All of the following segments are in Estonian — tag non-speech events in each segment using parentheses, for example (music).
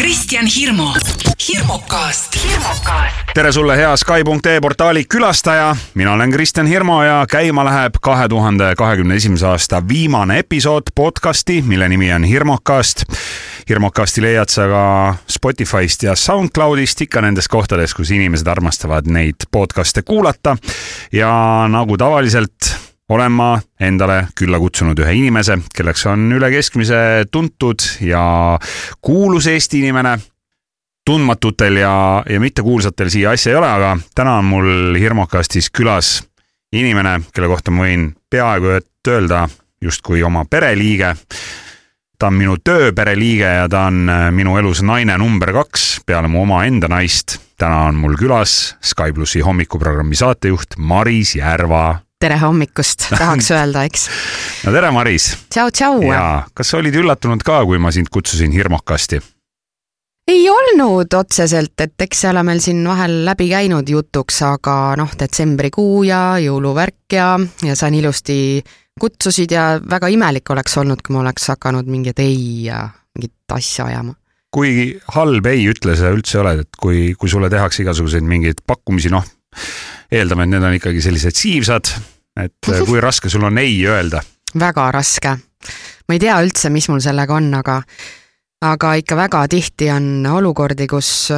Kristjan Hirmu, hirmukast, tere sulle, hea Sky.ee portaali külastaja, mina olen Kristjan Hirmu ja käima läheb kahe tuhande kahekümne esimese aasta viimane episood podcasti, mille nimi on Hirmukast. hirmukasti leiad sa ka Spotify'st ja SoundCloud'ist, ikka nendes kohtades, kus inimesed armastavad neid podcast'e kuulata. ja nagu tavaliselt olen ma endale külla kutsunud ühe inimese, kelleks on üle keskmise tuntud ja kuulus Eesti inimene. tundmatutel ja, ja mittekuulsatel siia asja ei ole, aga täna on mul Hirmukastis külas inimene, kelle kohta ma võin peaaegu et öelda justkui oma pereliige. ta on minu tööpereliige ja ta on minu elus naine number kaks peale mu omaenda naist. täna on mul külas Sky plussi hommikuprogrammi saatejuht Maris Järva tere hommikust, (laughs) tahaks öelda, eks. no tere, Maris. tšau, tšau. ja kas sa olid üllatunud ka, kui ma sind kutsusin hirmukasti? ei olnud otseselt, et eks see ole meil siin vahel läbi käinud jutuks, aga noh, detsembrikuu ja jõuluvärk ja, ja sa nii ilusti kutsusid ja väga imelik oleks olnud, kui ma oleks hakanud mingeid ei ja mingit asja ajama kui halb ei ütle sa üldse oled, et kui, kui sulle tehakse igasuguseid mingeid pakkumisi, noh, eeldame, et need on ikkagi sellised siivsad, et kui raske sul on ei öelda? väga raske. ma ei tea üldse, mis mul sellega on, aga aga ikka väga tihti on olukordi, kus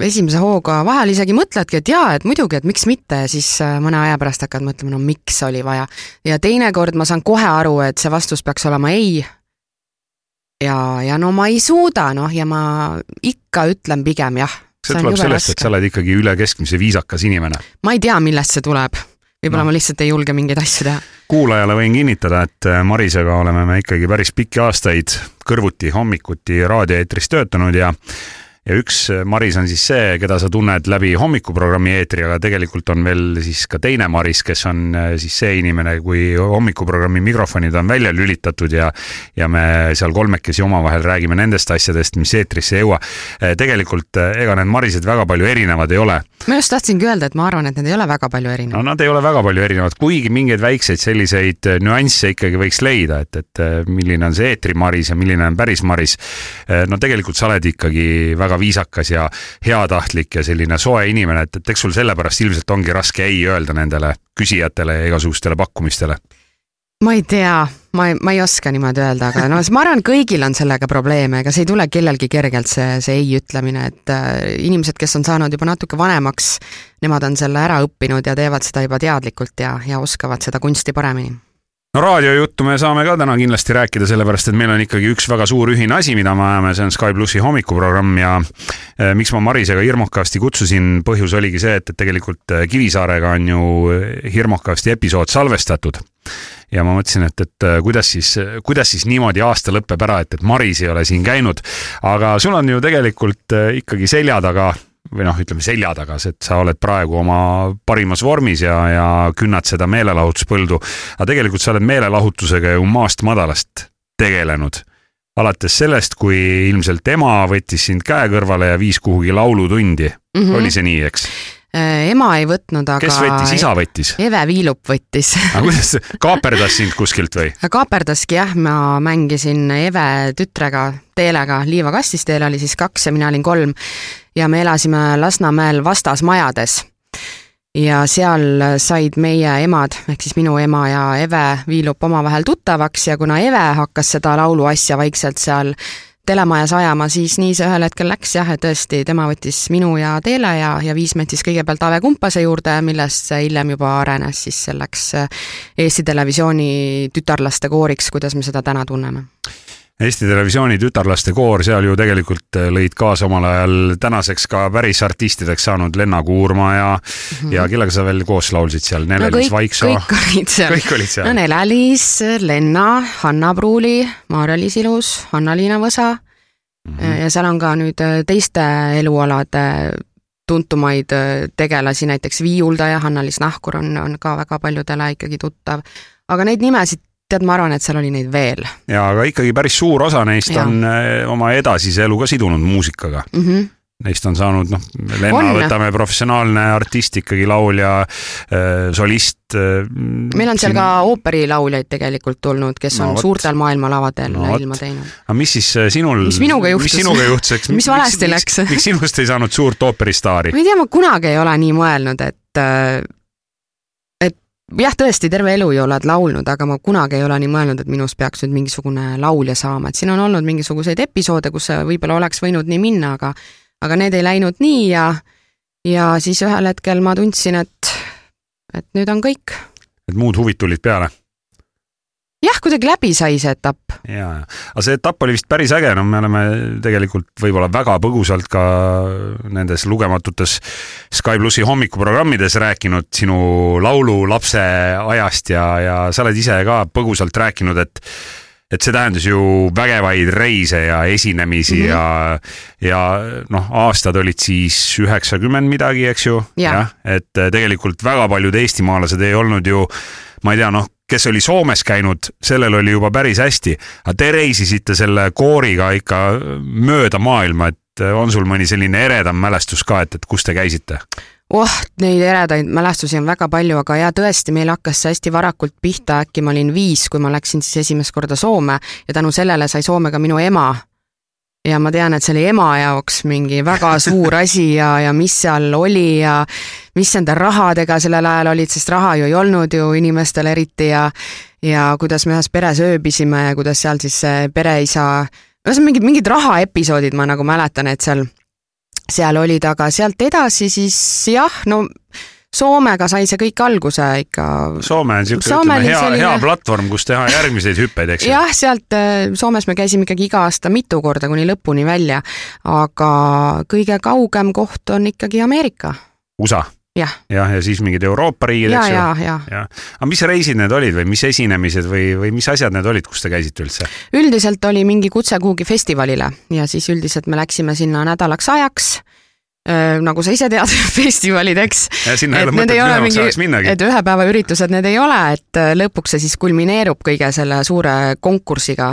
esimese hooga vahel isegi mõtledki, et jaa, et muidugi, et miks mitte ja siis mõne aja pärast hakkad mõtlema, no miks oli vaja. ja teinekord ma saan kohe aru, et see vastus peaks olema ei ja, ja no ma ei suuda, noh, ja ma ikka ütlen pigem jah. See tuleb sellest, et sa oled ikkagi üle keskmise viisakas inimene. ma ei tea, millest see tuleb. võib-olla no. ma lihtsalt ei julge mingeid asju teha. kuulajale võin kinnitada, et Marisega oleme me ikkagi päris pikki aastaid kõrvuti hommikuti raadioeetris töötanud ja ja üks Maris on siis see, keda sa tunned läbi hommikuprogrammi eetri, aga tegelikult on veel siis ka teine Maris, kes on siis see inimene, kui hommikuprogrammi mikrofonid on välja lülitatud ja ja me seal kolmekesi omavahel räägime nendest asjadest, mis eetrisse ei jõua. tegelikult ega need Marised väga palju erinevad ei ole. ma just tahtsingi öelda, et ma arvan, et need ei ole väga palju erinevad. no nad ei ole väga palju erinevad, kuigi mingeid väikseid selliseid nüansse ikkagi võiks leida, et, et milline on see eetri Maris ja milline on päris Maris. no tegelikult sa oled ikkagi väga väga viisakas ja heatahtlik ja selline soe inimene, et, et eks sul sellepärast ilmselt ongi raske ei öelda nendele küsijatele ja igasugustele pakkumistele. Ma ei tea, ma ei, ma ei oska niimoodi öelda, aga no ma arvan, kõigil on sellega probleeme, ega see ei tule kellelgi kergelt, see, see ei ütlemine, et äh, inimesed, kes on saanud juba natuke vanemaks, nemad on selle ära õppinud ja teevad seda juba teadlikult ja, ja oskavad seda kunsti paremini no raadiojuttu me saame ka täna kindlasti rääkida, sellepärast et meil on ikkagi üks väga suur ühine asi, mida me ajame, see on Sky plussi hommikuprogramm ja eh, miks ma Marisega hirmukasti kutsusin, põhjus oligi see, et, et tegelikult eh, Kivisaarega on ju eh, hirmukasti episood salvestatud ja ma mõtlesin, et, et kuidas siis, kuidas siis niimoodi aasta lõpeb ära, et, et Maris ei ole siin käinud. aga sul on ju tegelikult ikkagi selja taga või noh, ütleme selja taga, et sa oled praegu oma parimas vormis ja, ja künnad seda meelelahutuspõldu. aga tegelikult sa oled meelelahutusega ju maast madalast tegelenud. alates sellest, kui ilmselt ema võttis sind käe kõrvale ja viis kuhugi laulutundi mm. -hmm. oli see nii, eks? Äh, ema ei võtnud, aga. kes võttis, isa võttis? Eve Viilup võttis aga kuidas, kaaperdas sind kuskilt või? (laughs) kaaperdaski jah, ma mängisin Eve tütrega Teelega liivakastis, Teele oli siis kaks ja mina olin kolm ja me elasime Lasnamäel vastasmajades. ja seal said meie emad, ehk siis minu ema ja Eve Viilup omavahel tuttavaks ja kuna Eve hakkas seda lauluasja vaikselt seal telemajas ajama, siis nii see ühel hetkel läks jah, et tõesti, tema võttis minu ja Teele ja, ja viis meid siis kõigepealt Ave Kumpase juurde, millest see hiljem juba arenes siis selleks Eesti Televisiooni tütarlaste kooriks, kuidas me seda täna tunneme Eesti Televisiooni tütarlaste koor, seal ju tegelikult äh, lõid kaasa omal ajal tänaseks ka päris artistideks saanud Lenna Kuurma ja mm, -hmm. ja kellega sa veel koos laulsid seal, Nele-Liis no, Vaiksoo? kõik olid seal. kõik olid seal? no Nele-Liis, Lenna, Hanna Pruuli, Maarja-Liis Ilus, Hanna-Liina Võsa mm -hmm. ja seal on ka nüüd äh, teiste elualade tuntumaid äh, tegelasi, näiteks viiuldaja Hanna-Liis Nahkur on, on ka väga paljudele ikkagi tuttav. aga neid nimesid tead, ma arvan, et seal oli neid veel. jaa, aga ikkagi päris suur osa neist ja. on äh, oma edasise elu ka sidunud muusikaga mm. -hmm Neist on saanud noh, Lenna On. võtame professionaalne artist ikkagi, laulja, solist. meil on seal ka ooperilauljaid tegelikult tulnud, kes No on vot. suurtel maailmalavadel No ilma teinud. aga mis siis sinul, Mis minuga juhtus? (laughs) mis Mis valesti läks? miks, miks sinust ei saanud suurt ooperistaari? ma ei tea, ma kunagi ei ole nii mõelnud, et äh, et jah, tõesti, terve elu ju oled laulnud, aga ma kunagi ei ole nii mõelnud, et minust peaks nüüd mingisugune laulja saama, et siin on olnud mingisuguseid episoode, kus see võib-olla oleks võinud nii minna, aga aga need ei läinud nii ja ja siis ühel hetkel ma tundsin, et et nüüd on kõik. et muud huvid tulid peale? jah, kuidagi läbi sai see etapp. ja, ja, aga see etapp oli vist päris äge, no me oleme tegelikult võib-olla väga põgusalt ka nendes lugematutes Sky plussi hommikuprogrammides rääkinud sinu laululapse ajast ja, ja sa oled ise ka põgusalt rääkinud, et et see tähendas ju vägevaid reise ja esinemisi mm. -hmm. ja, ja noh, aastad olid siis üheksakümmend midagi, eks ju Jah. et tegelikult väga paljud eestimaalased ei olnud ju, ma ei tea, noh, kes oli Soomes käinud, sellel oli juba päris hästi, aga te reisisite selle kooriga ikka mööda maailma, et on sul mõni selline eredam mälestus ka, et, et kus te käisite? oh, neid eredaid mälestusi on väga palju, aga jaa, tõesti, meil hakkas see hästi varakult pihta, äkki ma olin viis, kui ma läksin siis esimest korda Soome ja tänu sellele sai Soome ka minu ema. Ja ma tean, et see oli ema jaoks mingi väga suur asi ja, ja mis seal oli ja mis nende rahadega sellel ajal olid, sest raha ju ei olnud ju inimestel eriti ja ja kuidas me ühes peres ööbisime ja kuidas seal siis see pereisa, ühesõnaga mingid, mingid rahaepisoodid ma nagu mäletan, et seal seal olid, aga sealt edasi siis jah, no Soomega sai see kõik alguse ikka. Soome on Soome ütleme hea selline- hea platvorm, kus teha järgmiseid hüppeid, eks ju. jah, sealt äh, Soomes me käisime ikkagi iga aasta mitu korda kuni lõpuni välja, aga kõige kaugem koht on ikkagi Ameerika. USA. jah, jah, ja siis mingid Euroopa riigid, ja, eks ju. ja, ja jah, aga mis reisid need olid või mis esinemised või, või mis asjad need olid, kus te käisite üldse? üldiselt oli mingi kutse kuhugi festivalile ja siis üldiselt me läksime sinna nädalaks ajaks. Nagu sa ise tead, (laughs) festivalid, eks. sinna ei Et ole mõtet lühemaks mingi- ajaks minnagi. et ühe päeva üritused need ei ole, et äh, lõpuks see siis kulmineerub kõige selle suure konkursiga.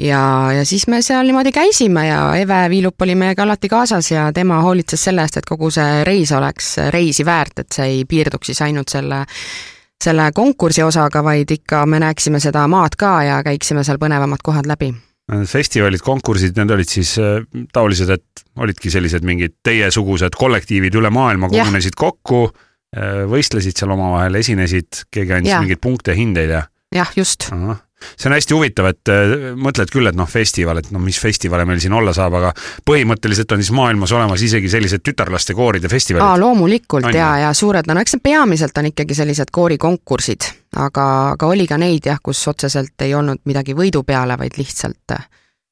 ja, ja siis me seal niimoodi käisime ja Eve Viilup oli meiega alati kaasas ja tema hoolitses selle eest, et kogu see reis oleks reisi väärt, et see ei piirduks siis ainult selle selle konkursi osaga, vaid ikka me näeksime seda maad ka ja käiksime seal põnevamad kohad läbi. festivalid, konkursid, need olid siis äh, taolised, et olidki sellised mingid teiesugused kollektiivid üle maailma kogunesid kokku, võistlesid seal omavahel, esinesid, keegi andis Jaa. mingeid punkte ja hindeid ja jah, just. See on hästi huvitav, et äh, mõtled küll, et noh, festival, et no mis festivale meil siin olla saab, aga põhimõtteliselt on siis maailmas olemas isegi sellised tütarlaste kooride aa, festivalid. loomulikult On ja ja suured, no eks need peamiselt on ikkagi sellised koorikonkursid, aga, aga oli ka neid jah, kus otseselt ei olnud midagi võidu peale, vaid lihtsalt,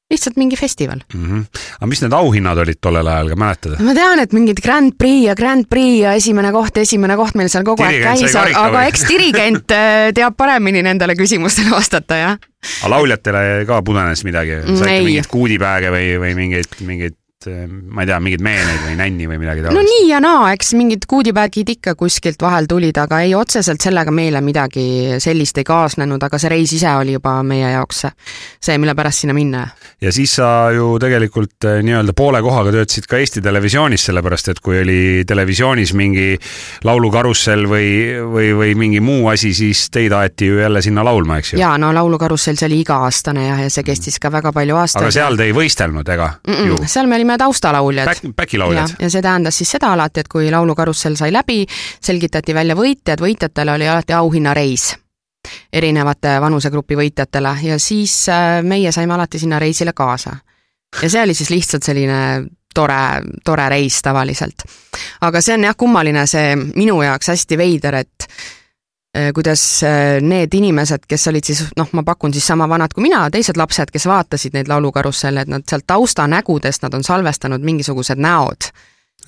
lihtsalt mingi festival. Mm -hmm. aga mis need auhinnad olid tollel ajal ka, mäletad? ma tean, et mingid Grand Prix ja Grand Prix ja esimene koht, esimene koht meil seal kogu aeg Dirigent sai käis, aga või? eks dirigent äh, teab paremini nendele küsimustele vastata, jah. aga lauljatele ka pudenes midagi, saite ei. mingeid kuudipääge või, või mingeid, mingeid, ma ei tea, mingeid meeneid või nänni või midagi no taolist? nii ja naa, eks mingid kuudipärgid ikka kuskilt vahel tulid, aga ei otseselt sellega meile midagi sellist ei kaasnenud, aga see reis ise oli juba meie jaoks see, mille pärast sinna minna. ja siis sa ju tegelikult eh, nii-öelda poole kohaga töötasid ka Eesti Televisioonis, sellepärast et kui oli televisioonis mingi laulukarussell või, või, või mingi muu asi, siis teid aeti ju jälle sinna laulma, eks ju? jaa, no Laulukarussell, see oli iga-aastane jah, ja see kestis ka väga palju aastaid. aga seal te ei võistelnud, ega mm -mm,? seal me olime taustalauljad Back, backilauljad? ja see tähendas siis seda alati, et kui Laulukarussell sai läbi, selgitati välja võitjad, võitjatele oli alati auhinnareis erinevate vanusegrupi võitjatele ja siis äh, meie saime alati sinna reisile kaasa. ja see oli siis lihtsalt selline tore, tore reis tavaliselt. aga see on jah kummaline, see minu jaoks hästi veider, et kuidas äh, need inimesed, kes olid siis noh, ma pakun siis sama vanad kui mina, teised lapsed, kes vaatasid neid laulukarusselle, et nad sealt taustanägudest, nad on salvestanud mingisugused näod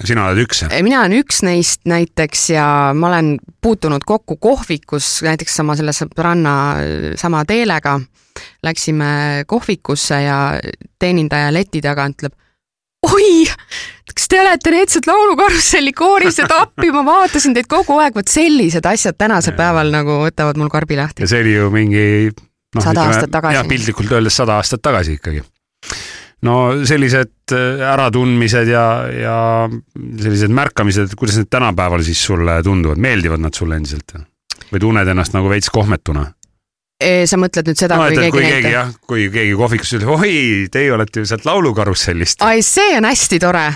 sina oled üks? mina olen üks neist näiteks ja ma olen puutunud kokku kohvikus näiteks sama selle sõbranna sama Teelega. Läksime kohvikusse ja teenindaja leti taga ütleb oi, kas te olete need sealt laulukarusselli koorist, et appi, ma vaatasin teid kogu aeg, vot sellised asjad tänasel päeval nagu võtavad mul karbi lahti. ja see oli ju mingi noh, sada aastat tagasi. jah, piltlikult öeldes sada aastat tagasi ikkagi no sellised äh, äratundmised ja, ja sellised märkamised, kuidas need tänapäeval siis sulle tunduvad, meeldivad nad sulle endiselt? või tunned ennast nagu veits kohmetuna? Sa mõtled nüüd seda no,, kui kui keegi näitab? kui keegi kohvikus ütleb, oi, teie olete ju sealt laulukarussellist. ai, see on hästi tore.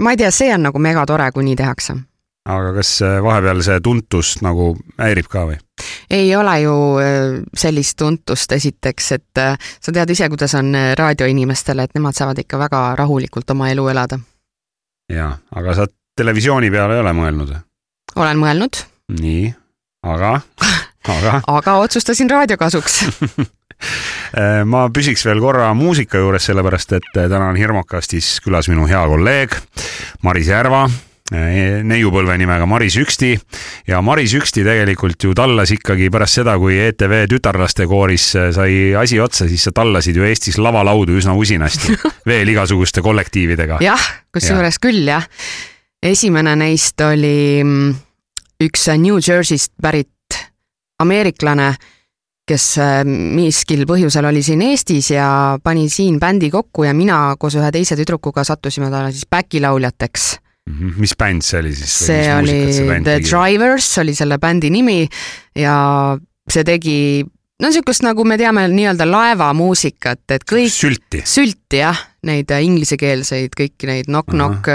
ma ei tea, see on nagu megatore, kui nii tehakse. aga kas äh, vahepeal see tuntus nagu häirib ka või? ei ole ju äh, sellist tuntust esiteks, et äh, sa tead ise, kuidas on raadioinimestele, et nemad saavad ikka väga rahulikult oma elu elada. jaa, aga sa televisiooni peale ei ole mõelnud? olen mõelnud, nii, aga, (laughs) aga aga otsustasin raadio kasuks Eh, (laughs) ma püsiks veel korra muusika juures, sellepärast et eh, täna on Hirmukastis külas minu hea kolleeg Maris Järva, eh, neiupõlve nimega Maris Üksti ja Maris Üksti tegelikult ju tallas ikkagi pärast seda, kui ETV tütarlastekooris sai asi otsa, siis sa tallasid ju Eestis lavalaudu üsna usinasti (laughs) veel igasuguste kollektiividega. jah, kusjuures küll jah. esimene neist oli mm, üks New Jersey'st pärit ameeriklane, kes äh, miskil põhjusel oli siin Eestis ja pani siin bändi kokku ja mina koos ühe teise tüdrukuga sattusime talle siis backilauljateks. Mhm, mis bänd see oli siis? see oli The Drivers oli selle bändi nimi ja see tegi no niisugust, nagu me teame, nii-öelda laevamuusikat, et kõik sülti. sülti jah, neid inglisekeelseid, kõiki neid Knock Knock,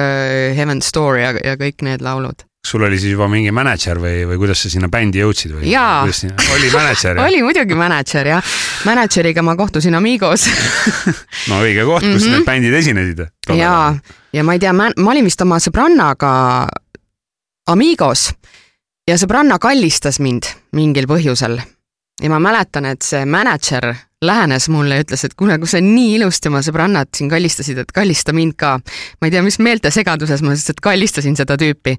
Heaven Story ja, ja kõik need laulud. Sul oli siis juba mingi mänedžer või, või kuidas sa sinna bändi jõudsid või? Oli mänedžer (laughs) oli muidugi mänedžer jah, mänedžeriga ma kohtusin Amigos (laughs) no õige koht, kus mm -hmm. need bändid esinesid. jaa, ja ma ei tea, ma olin vist oma sõbrannaga Amigos ja sõbranna kallistas mind mingil põhjusel. ja ma mäletan, et see mänedžer lähenes mulle ja ütles, et kuule, kui sa nii ilusti oma sõbrannat siin kallistasid, et kallista mind ka. ma ei tea, mis meeltesegaduses ma lihtsalt kallistasin seda tüüpi,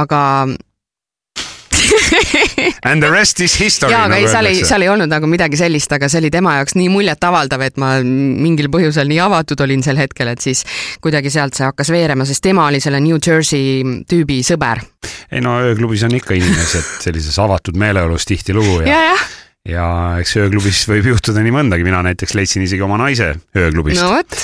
aga (laughs) And the rest is history. jaa, aga nagu ei, seal ei, seal ei olnud nagu midagi sellist, aga see oli tema jaoks nii muljetavaldav, et ma mingil põhjusel nii avatud olin sel hetkel, et siis kuidagi sealt see hakkas veerema, sest tema oli selle New Jersey tüübi sõber. ei no ööklubis on ikka inimesed sellises avatud meeleolus tihtilugu ja, ja, jah, ja eks ööklubis võib juhtuda nii mõndagi, mina näiteks leidsin isegi oma naise ööklubist no vot,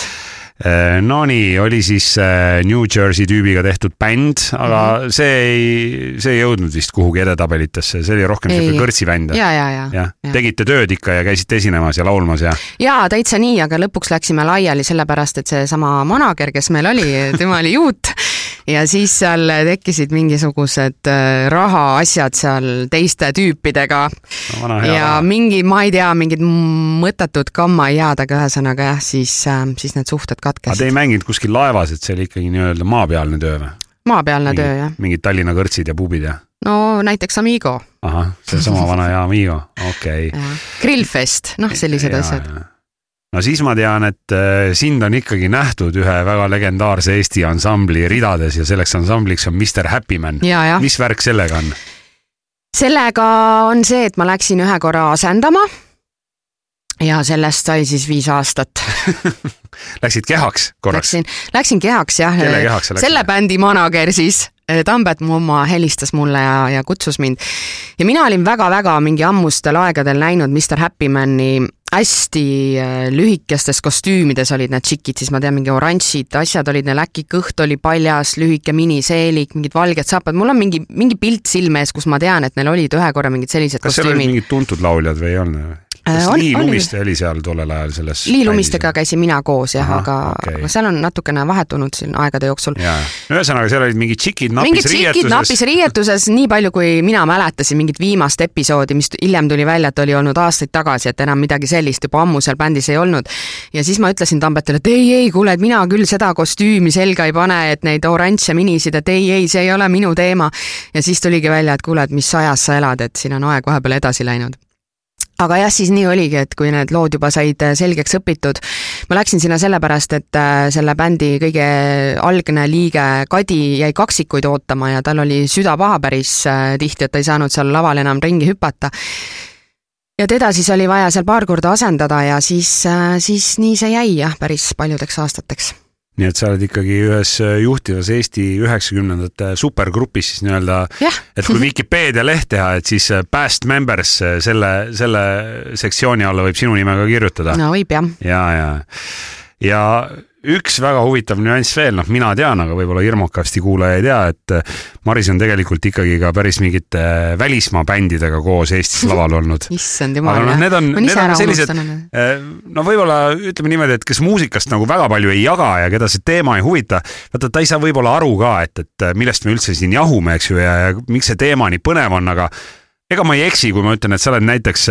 Nonii, oli siis äh, New Jersey tüübiga tehtud bänd, aga mm. -hmm. see ei, see ei jõudnud vist kuhugi edetabelitesse, see oli rohkem Ei. siuke kõrtsibänd. ja, ja, ja, jah, ja. tegite tööd ikka ja käisite esinemas ja laulmas ja jaa, täitsa nii, aga lõpuks läksime laiali sellepärast, et seesama manager, kes meil oli, tema oli juut ja siis seal tekkisid mingisugused äh, rahaasjad seal teiste tüüpidega no, ja mingi, ma ei tea, mingid mõttetud kammajääd, aga ühesõnaga jah, siis, siis need suhted aga te katkesid. ei mänginud kuskil laevas, et see oli ikkagi nii-öelda maapealne töö või? maapealne töö jah. mingid Tallinna kõrtsid ja pubid ja? no näiteks Amigo, ahah, seesama vana hea Amigo, (laughs) okei okay. Grillfest, noh, sellised Ja, asjad. No siis ma tean, et äh, sind on ikkagi nähtud ühe väga legendaarse Eesti ansambli ridades ja selleks ansambliks on Mr Happy Man. mis värk sellega on? sellega on see, et ma läksin ühe korra asendama. ja sellest sai siis viis aastat. (laughs) Läksid kehaks korraks? Läksin, läksin kehaks jah. Kelle kehaks sa läksid? selle bändi manager siis, Tambet mu oma helistas mulle ja, ja kutsus mind. ja mina olin väga-väga mingi ammustel aegadel näinud Mr Happy Mani hästi äh, lühikestes kostüümides olid need tšikid, siis ma tean, mingi oranžid asjad olid neil, äkki kõht oli paljas, lühike miniseelik, mingid valged saapad, mul on mingi, mingi pilt silme ees, kus ma tean, et neil olid ühe korra mingid sellised kas seal olid kostüümid. mingid tuntud lauljad või ei olnud? Äh, kas on- Lii Lumiste oli seal tollel ajal selles Lii Lumistega käisin mina koos jah, aga okei. aga seal on natukene vahetunud siin aegade jooksul. jaa, ühesõnaga seal olid mingid tšikid mingid napis tšikid napis riietuses. riietuses, nii palju kui mina mäletasin mingit viimast episoodi, mis hiljem tuli välja, et oli olnud aastaid tagasi, et enam midagi sellist juba ammu seal bändis ei olnud. ja siis ma ütlesin Tambetile, et ei, ei, kuule, et mina küll seda kostüümi selga ei pane, et neid oranže minisid, et ei, ei, see ei ole minu teema. ja siis tuligi välja, et kuule, et mis ajas sa elad, et siin on aeg vahepeal edasi läinud aga jah, siis nii oligi, et kui need lood juba said äh, selgeks õpitud, ma läksin sinna sellepärast, et äh, selle bändi kõige algne liige Kadi jäi kaksikuid ootama ja tal oli süda paha päris äh, tihti, et ta ei saanud seal laval enam ringi hüpata. ja teda siis oli vaja seal paar korda asendada ja siis, siis nii see jäi jah, päris paljudeks aastateks nii et sa oled ikkagi ühes juhtivas Eesti üheksakümnendate supergrupis siis nii-öelda, jah, et kui (laughs) Vikipeedia leht teha, et siis past members selle, selle sektsiooni alla võib sinu nime ka kirjutada. No võib jah. ja, ja, ja üks väga huvitav nüanss veel, noh, mina tean, aga võib-olla hirmukasti kuulaja ei tea, et Maris on tegelikult ikkagi ka päris mingite välismaa bändidega koos Eestis (laughs) laval olnud. issand jumal, noh, need on, need on sellised, unustanud. no võib-olla ütleme niimoodi, et kes muusikast nagu väga palju ei jaga ja keda see teema ei huvita, vaata ta ei saa võib-olla aru ka, et, et millest me üldse siin jahume, eks ju, ja, ja miks see teema nii põnev on, aga ega ma ei eksi, kui ma ütlen, et sa oled näiteks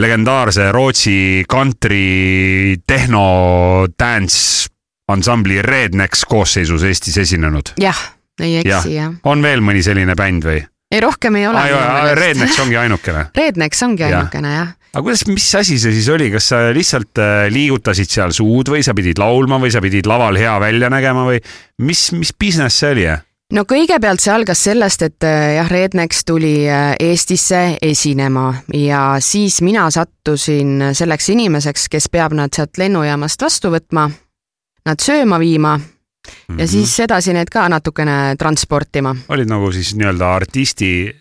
legendaarse Rootsi country tehno dance ansambli Rednecks koosseisus Eestis esinenud. jah, ei eksi jah ja.. on veel mõni selline bänd või? ei, rohkem ei ole. Rednecks ongi ainukene (laughs) Rednecks ongi ainukene jah aga kuidas, mis asi see siis oli, kas sa lihtsalt äh, liigutasid seal suud või sa pidid laulma või sa pidid laval hea välja nägema või mis, mis business see oli? no kõigepealt see algas sellest, et äh, jah, Rednex tuli äh, Eestisse esinema ja siis mina sattusin selleks inimeseks, kes peab nad sealt lennujaamast vastu võtma nad sööma viima mm -hmm. ja mhm. siis edasi need ka natukene transportima. olid nagu siis nii-öelda artisti,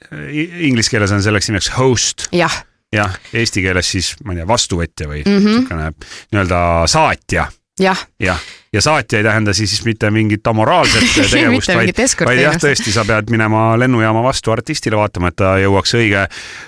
inglise keeles on selleks nimeks host. jah. jah, eesti keeles siis, ma ei tea, vastuvõtja või mm -hmm. niisugune nii-öelda saatja. jah jah ja saatja ei tähenda siis mitte mingit amoraalset (laughs) tegevust vaid, vaid jah, tõesti, sa pead minema lennujaama vastu artistile vaatama, et ta jõuaks õige,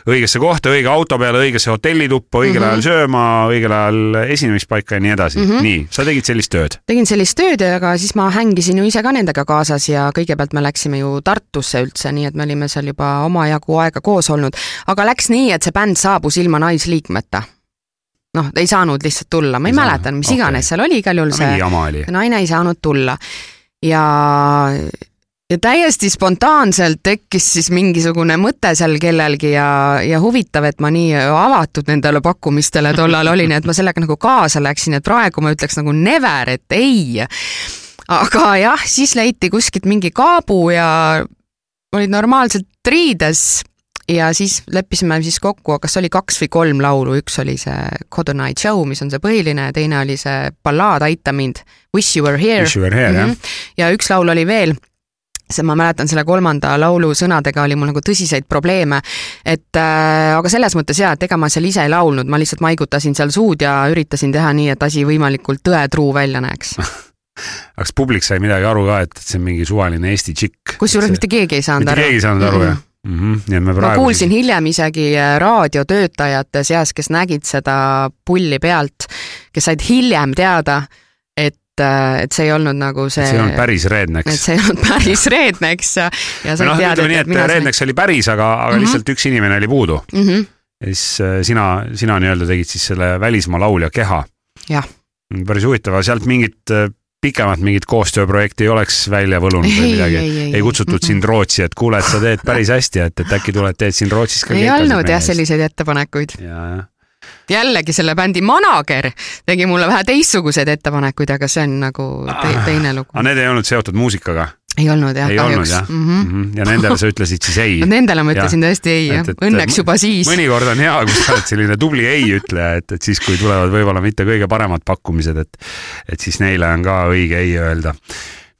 õigesse kohta, õige auto peale, õigesse hotellituppa, õigel mm -hmm. ajal sööma, õigel ajal esinemispaika ja nii edasi mm. -hmm. nii, sa tegid sellist tööd? tegin sellist tööd, aga siis ma hängisin ju ise ka nendega kaasas ja kõigepealt me läksime ju Tartusse üldse, nii et me olime seal juba omajagu aega koos olnud. aga läks nii, et see bänd saabus ilma naisliikmeta noh, ei saanud lihtsalt tulla, ma ei, ei mäleta, mis okay. iganes seal oli, igal juhul see naine ei saanud tulla. ja, ja täiesti spontaanselt tekkis siis mingisugune mõte seal kellelgi ja, ja huvitav, et ma nii avatud nendele pakkumistele tollal olin, et ma sellega nagu kaasa läksin, et praegu ma ütleks nagu never, et ei. aga jah, siis leiti kuskilt mingi kaabu ja olid normaalselt riides ja siis leppisime siis kokku, kas oli kaks või kolm laulu, üks oli see Cotton Eye Joe, mis on see põhiline, teine oli see ballaad Aita mind, Wish you were here. Mm, -hmm. ja üks laul oli veel see, ma mäletan selle kolmanda laulu sõnadega oli mul nagu tõsiseid probleeme, et äh, aga selles mõttes jaa, et ega ma seal ise ei laulnud, ma lihtsalt maigutasin seal suud ja üritasin teha nii, et asi võimalikult tõetruu välja näeks (laughs) aga kas publik sai midagi aru ka, et see on mingi suvaline Eesti tšikk? kusjuures mitte keegi ei saanud aru. mitte keegi ei saanud aru mm, -hmm. jah? Mm. -hmm. nii et me praegu. ma kuulsin hiljem isegi äh, raadiotöötajate seas, kes nägid seda pulli pealt, kes said hiljem teada, et äh, et see ei olnud nagu see. see ei olnud päris Rednex. et see ei olnud päris (laughs) Rednex ja, ja said no, teada, et, et, et Rednex sain... oli päris, aga, aga mm -hmm. lihtsalt üks inimene oli puudu mm. -hmm. ja siis äh, sina, sina nii-öelda tegid siis selle välismaa laulja keha. jah. päris huvitav, aga sealt mingit pikemat mingit koostööprojekti ei oleks välja võlunud või midagi? ei, ei, ei kutsutud sind Rootsi, et kuule, et sa teed päris hästi, et, et äkki tuled, teed siin Rootsis ka ei olnud jah, selliseid ettepanekuid. jällegi selle bändi manager tegi mulle vähe teistsuguseid ettepanekuid, aga see on nagu te teine lugu. aga need ei olnud seotud muusikaga? Ei olnud jah, kahjuks. Mm -hmm. Mm -hmm. ja nendele sa ütlesid siis ei? (laughs) Nendele ma ütlesin ja. tõesti ei, jah. Õnneks juba siis. mõnikord on hea, kui sa oled selline tubli ei-ütleja, et, et siis, kui tulevad võib-olla mitte kõige paremad pakkumised, et, et siis neile on ka õige ei öelda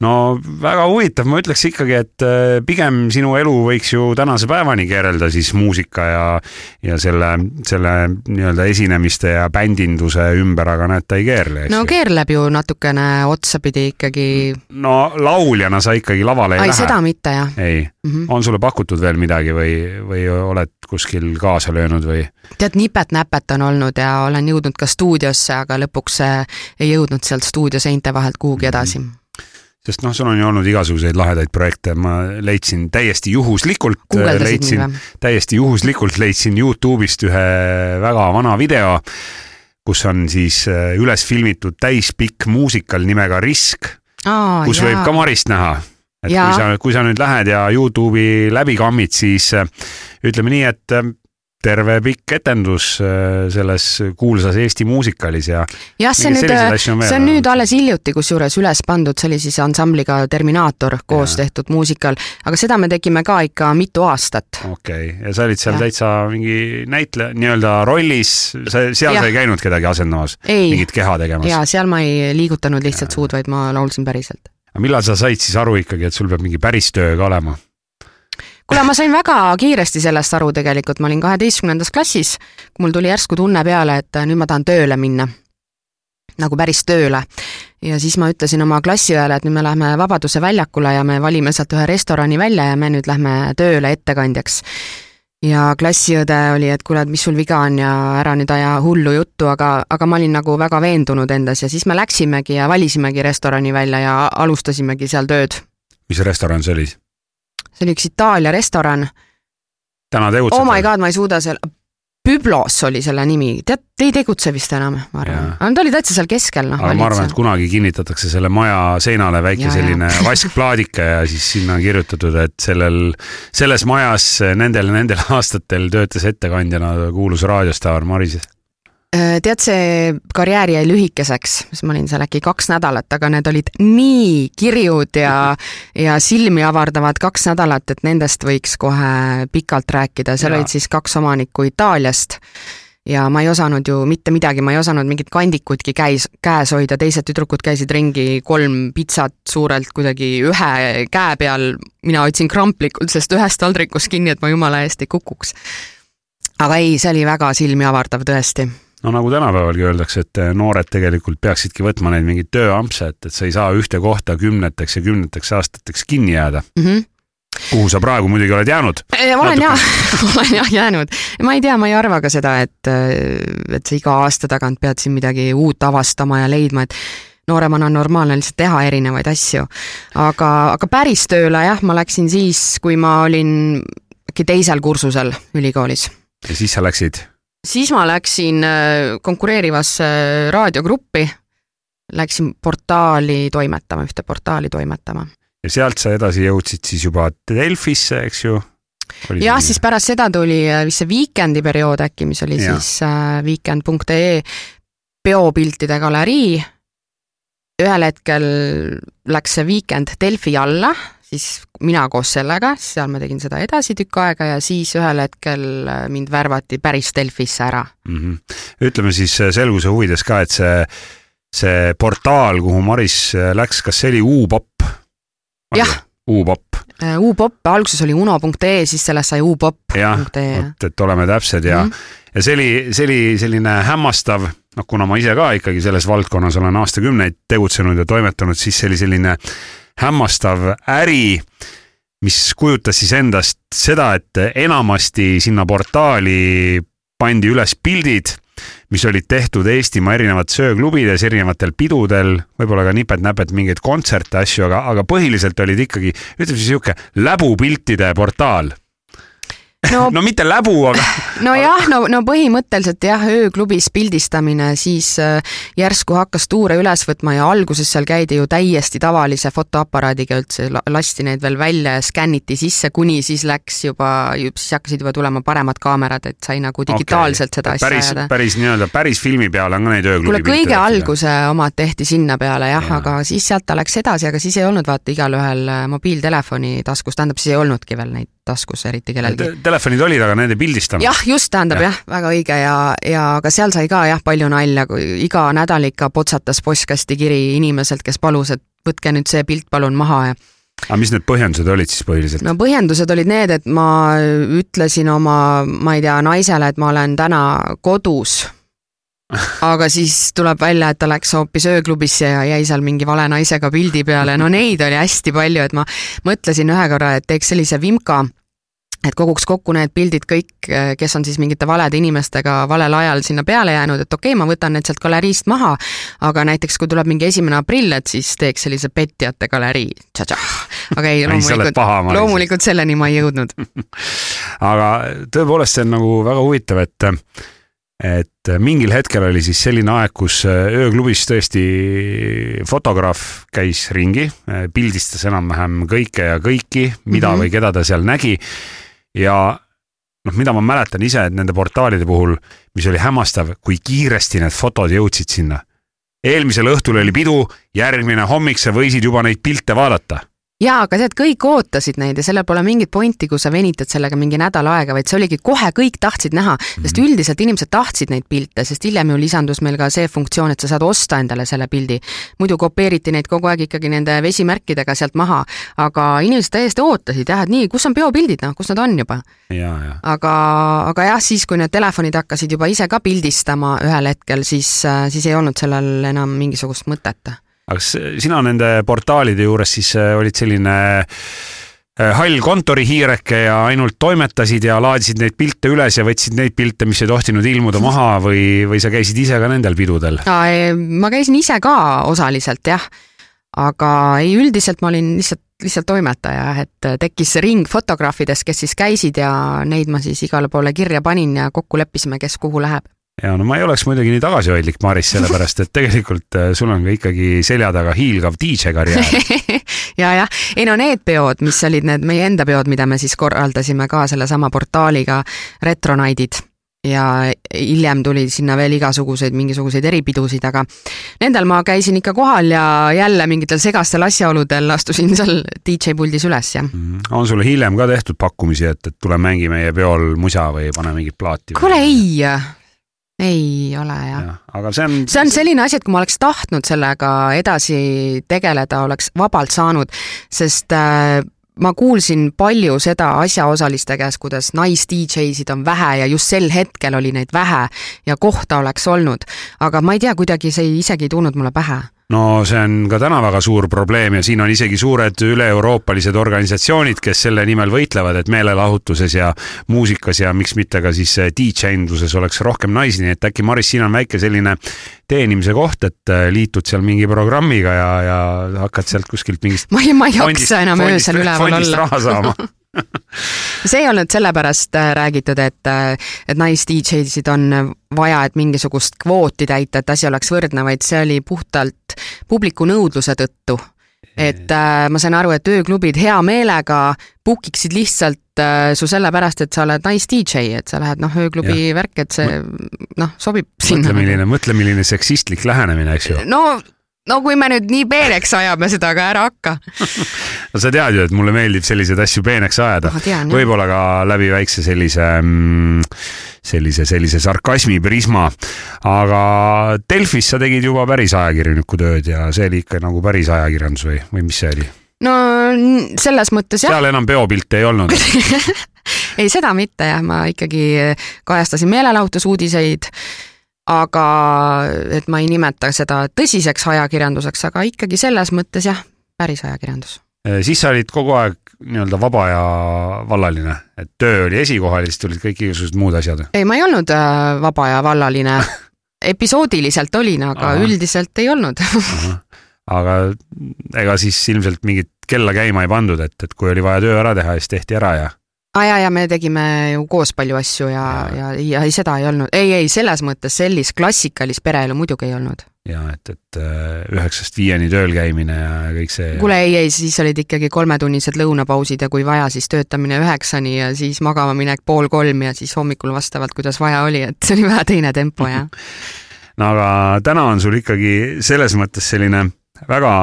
no väga huvitav, ma ütleks ikkagi, et äh, pigem sinu elu võiks ju tänase päevani keerelda siis muusika ja, ja selle, selle nii-öelda esinemiste ja bändinduse ümber, aga näed, ta ei keerle. no keerleb ju natukene otsapidi ikkagi. no lauljana sa ikkagi lavale ei Ai, lähe. seda mitte jah. ei mm, -hmm. on sulle pakutud veel midagi või, või oled kuskil kaasa löönud või? tead, nipet-näpet on olnud ja olen jõudnud ka stuudiosse, aga lõpuks äh, ei jõudnud sealt stuudio seinte vahelt kuhugi edasi mm. -hmm sest noh, sul on ju olnud igasuguseid lahedaid projekte, ma leidsin täiesti juhuslikult, leidsin, täiesti juhuslikult leidsin Youtube'ist ühe väga vana video, kus on siis äh, üles filmitud täispikk muusikal nimega Risk oh,, kus jaa. võib ka Marist näha. et ja. kui sa, kui sa nüüd lähed ja Youtube'i läbi kammid, siis äh, ütleme nii, et äh, terve pikk etendus äh, selles kuulsas Eesti muusikalis ja. jah, see nüüd, see on nüüd alles hiljuti kusjuures üles pandud, see oli siis ansambliga Terminaator koos ja. tehtud muusikal, aga seda me tegime ka ikka mitu aastat. okei okay., ja sa olid seal ja. täitsa mingi näitleja, nii-öelda rollis, sa, seal ja. sa ei käinud kedagi asendamas? mingit keha tegemas? jaa, seal ma ei liigutanud lihtsalt ja. suud, vaid ma laulsin päriselt. aga millal sa said siis aru ikkagi, et sul peab mingi päris töö ka olema? Kuule, ma sain väga kiiresti sellest aru tegelikult, ma olin kaheteistkümnendas klassis, kui mul tuli järsku tunne peale, et nüüd ma tahan tööle minna. nagu päris tööle. ja siis ma ütlesin oma klassiõele, et nüüd me lähme Vabaduse väljakule ja me valime sealt ühe restorani välja ja me nüüd lähme tööle ettekandjaks. ja klassiõde oli, et kuule, et mis sul viga on ja ära nüüd aja hullu juttu, aga, aga ma olin nagu väga veendunud endas ja siis me läksimegi ja valisimegi restorani välja ja alustasimegi seal tööd. mis restoran see oli? See oli üks Itaalia restoran. täna tegutseb? oh my god, ma ei suuda seal, Püblos oli selle nimi, tead, ei tegutse vist enam, ma arvan, aga ta oli täitsa seal keskel, noh. aga ma arvan, et kunagi kinnitatakse selle maja seinale väike ja, selline ja. vaskplaadike ja siis sinna on kirjutatud, et sellel, selles majas nendel, nendel (laughs) aastatel töötas ettekandjana kuulus raadiostaar Maris tead, see karjäär jäi lühikeseks, siis ma olin seal äkki kaks nädalat, aga need olid nii kirjud ja, (laughs) ja silmi avardavad kaks nädalat, et nendest võiks kohe pikalt rääkida, seal ja. olid siis kaks omanikku Itaaliast ja ma ei osanud ju mitte midagi, ma ei osanud mingit kandikutki käis, käes hoida, teised tüdrukud käisid ringi kolm pitsat suurelt kuidagi ühe käe peal, mina hoidsin kramplikult sellest ühest taldrikust kinni, et ma jumala eest ei kukuks. aga ei, see oli väga silmi avardav tõesti no nagu tänapäevalgi öeldakse, et eh, noored tegelikult peaksidki võtma neid mingeid tööampse, et, et sa ei saa ühte kohta kümneteks ja kümneteks aastateks kinni jääda mm. -hmm kuhu sa praegu muidugi oled jäänud? ma olen jah, (laughs) olen jah jäänud. ma ei tea, ma ei arva ka seda, et, et sa iga aasta tagant pead siin midagi uut avastama ja leidma, et nooremana on normaalne lihtsalt teha erinevaid asju. aga, aga päris tööle jah, ma läksin siis, kui ma olin äkki teisel kursusel ülikoolis. ja siis sa läksid? Siis ma läksin äh, konkureerivasse äh, raadiogruppi, läksin portaali toimetama, ühte portaali toimetama. ja sealt sa edasi jõudsid siis juba Delfisse, eks ju? jah, siis pärast seda tuli äh, vist see Weekend'i periood äkki, mis oli ja. siis weekend.ee peopiltide galerii. ühel hetkel läks see Weekend Delfi alla siis mina koos sellega, seal ma tegin seda edasi tükk aega ja siis ühel hetkel äh, mind värvati päris Delfisse ära mm. -hmm. ütleme siis äh, selguse huvides ka, et see, see portaal, kuhu Maris äh, läks, kas see oli U-popp? jah. U-popp. U-popp, alguses oli uno.ee, siis sellest sai U-popp.ee. jah, vot, et oleme täpsed ja mm, -hmm. ja see oli, see oli selline hämmastav noh, kuna ma ise ka ikkagi selles valdkonnas olen aastakümneid tegutsenud ja toimetanud, siis see oli selline hämmastav äri, mis kujutas siis endast seda, et enamasti sinna portaali pandi üles pildid, mis olid tehtud Eestimaa erinevates ööklubides, erinevatel pidudel, võib-olla ka nipet-näpet mingeid kontserte, asju, aga, aga põhiliselt olid ikkagi, ütleme siis niisugune läbupiltide portaal no, (laughs) no mitte läbu, aga. (laughs) nojah, no, no põhimõtteliselt jah, ööklubis pildistamine, siis äh, järsku hakkas tuure üles võtma ja alguses seal käidi ju täiesti tavalise fotoaparaadiga üldse, lasti neid veel välja ja skänniti sisse, kuni siis läks juba, siis hakkasid juba tulema paremad kaamerad, et sai nagu digitaalselt okay. seda asja päris, ajada. päris nii-öelda, päris filmi peale on ka neid ööklubi kuule, kõige alguse omad tehti sinna peale jah ja., aga siis sealt ta läks edasi, aga siis ei olnud vaata igalühel äh, mobiiltelefoni taskus, tähendab, siis ei olnudki veel neid taskus eriti kellelgi Te. Telefonid olid, aga need ei pildistanud. jah, just, tähendab jah ja,, väga õige ja, ja aga seal sai ka jah, palju nalja, kui iga nädal ikka potsatas postkasti kiri inimeselt, kes palus, et võtke nüüd see pilt palun maha ja aga mis need põhjendused olid siis põhiliselt? no põhjendused olid need, et ma ütlesin oma, ma ei tea, naisele, et ma olen täna kodus aga siis tuleb välja, et ta läks hoopis ööklubisse ja jäi seal mingi vale naisega pildi peale, no neid oli hästi palju, et ma mõtlesin ühe korra, et teeks sellise vimka, et koguks kokku need pildid kõik, kes on siis mingite valede inimestega valel ajal sinna peale jäänud, et okei okay,, ma võtan need sealt galeriist maha, aga näiteks kui tuleb mingi esimene aprill, et siis teeks sellise petjate galerii. aga ei, loomulikult, loomulikult selleni ma ei jõudnud. (laughs) Aga tõepoolest, see on nagu väga huvitav, et et mingil hetkel oli siis selline aeg, kus äh, ööklubis tõesti fotograaf käis ringi, äh, pildistas enam-vähem kõike ja kõiki, mida mm -hmm. või keda ta seal nägi. ja noh, mida ma mäletan ise, et nende portaalide puhul, mis oli hämmastav, kui kiiresti need fotod jõudsid sinna. eelmisel õhtul oli pidu, järgmine hommik sa võisid juba neid pilte vaadata jaa, aga tead, kõik ootasid neid ja sellel pole mingit pointi, kui sa venitad sellega mingi nädal aega, vaid see oligi kohe, kõik tahtsid näha, sest mhm. üldiselt inimesed tahtsid neid pilte, sest hiljem ju lisandus meil ka see funktsioon, et sa saad osta endale selle pildi. muidu kopeeriti neid kogu aeg ikkagi nende vesimärkidega sealt maha, aga inimesed täiesti ootasid jah, et nii, kus on peopildid, noh, kus nad on juba. aga, aga jah, siis kui need telefonid hakkasid juba ise ka pildistama ühel hetkel, siis, siis ei olnud sellel enam mingisugust mõtet aga sina nende portaalide juures siis äh, olid selline äh, hall kontorihiireke ja ainult toimetasid ja laadisid neid pilte üles ja võtsid neid pilte, mis ei tohtinud ilmuda maha või, või sa käisid ise ka nendel pidudel? ma käisin ise ka osaliselt jah, aga ei, üldiselt ma olin lihtsalt, lihtsalt toimetaja, et tekkis see ring fotograafidest, kes siis käisid ja neid ma siis igale poole kirja panin ja kokku leppisime, kes kuhu läheb ja no ma ei oleks muidugi nii tagasihoidlik, Maris, sellepärast et tegelikult äh, sul on ka ikkagi selja taga hiilgav DJ karjäär (laughs) ja jah, ei no need peod, mis olid need meie enda peod, mida me siis korraldasime ka sellesama portaaliga Retronaidid ja hiljem tuli sinna veel igasuguseid mingisuguseid eripidusid, aga nendel ma käisin ikka kohal ja jälle mingitel segastel asjaoludel astusin seal DJ puldis üles, jah mm,. on sulle hiljem ka tehtud pakkumisi, et, et tule mängi meie peol musa või pane mingit plaati? kuule ei, ei ole jah ja,. aga see on. see on selline asi, et kui ma oleks tahtnud sellega edasi tegeleda, oleks vabalt saanud, sest äh, ma kuulsin palju seda asjaosaliste käest, kuidas nais-DJ-sid on vähe ja just sel hetkel oli neid vähe ja kohta oleks olnud. aga ma ei tea, kuidagi see isegi ei tulnud mulle pähe no see on ka täna väga suur probleem ja siin on isegi suured üle-euroopalised organisatsioonid, kes selle nimel võitlevad, et meelelahutuses ja muusikas ja miks mitte ka siis DJ-nduses oleks rohkem naisi, nii et äkki Maris, siin on väike selline teenimise koht, et äh, liitud seal mingi programmiga ja, ja hakkad sealt kuskilt mingist ma ei, ma ei jaksa enam öösel üleval olla. raha saama (laughs) (laughs) see ei olnud sellepärast äh, räägitud, et, äh, et nais-DJ-sid on vaja, et mingisugust kvooti täita, et asi oleks võrdne, vaid see oli puhtalt publiku nõudluse tõttu. et äh, ma sain aru, et ööklubid hea meelega book iksid lihtsalt su sellepärast, et sa oled nais-DJ, et sa lähed noh, ööklubi ja. värk, et see noh, sobib sinna. mõtle, milline, mõtle, milline seksistlik lähenemine, eks ju. no no kui me nüüd nii peeneks ajame seda, aga ära hakka (laughs) no sa tead ju, et mulle meeldib selliseid asju peeneks ajada. võib-olla ka läbi väikse sellise mm, sellise, sellise sarkasmi prisma. aga Delfis sa tegid juba päris ajakirjaniku tööd ja see oli ikka nagu päris ajakirjandus või, või mis see oli? no selles mõttes jah. seal enam peopilte ei olnud (laughs) ei, seda mitte jah, ma ikkagi kajastasin meelelahutusuudiseid aga et ma ei nimeta seda tõsiseks ajakirjanduseks, aga ikkagi selles mõttes jah, päris ajakirjandus. Äh, siis sa olid kogu aeg nii-öelda vaba ja vallaline, et töö oli esikohal ja siis tulid kõik igasugused muud asjad? ei, ma ei olnud äh, vaba ja vallaline (laughs) episoodiliselt olin, aga Aha. üldiselt ei olnud aga ega siis ilmselt mingit kella käima ei pandud, et, et kui oli vaja töö ära teha, siis tehti ära ja aa ah, jaa, ja me tegime ju koos palju asju ja, ja, ja, ei, seda ei olnud, ei, ei, selles mõttes sellist klassikalist pereelu muidugi ei olnud. ja et, et äh, üheksast viieni tööl käimine ja kõik see. kuule, ei, ei, siis olid ikkagi kolmetunnised lõunapausid ja kui vaja, siis töötamine üheksani ja siis magama minek pool kolm ja siis hommikul vastavalt, kuidas vaja oli, et see oli vähe teine tempo ja (laughs) no aga täna on sul ikkagi selles mõttes selline väga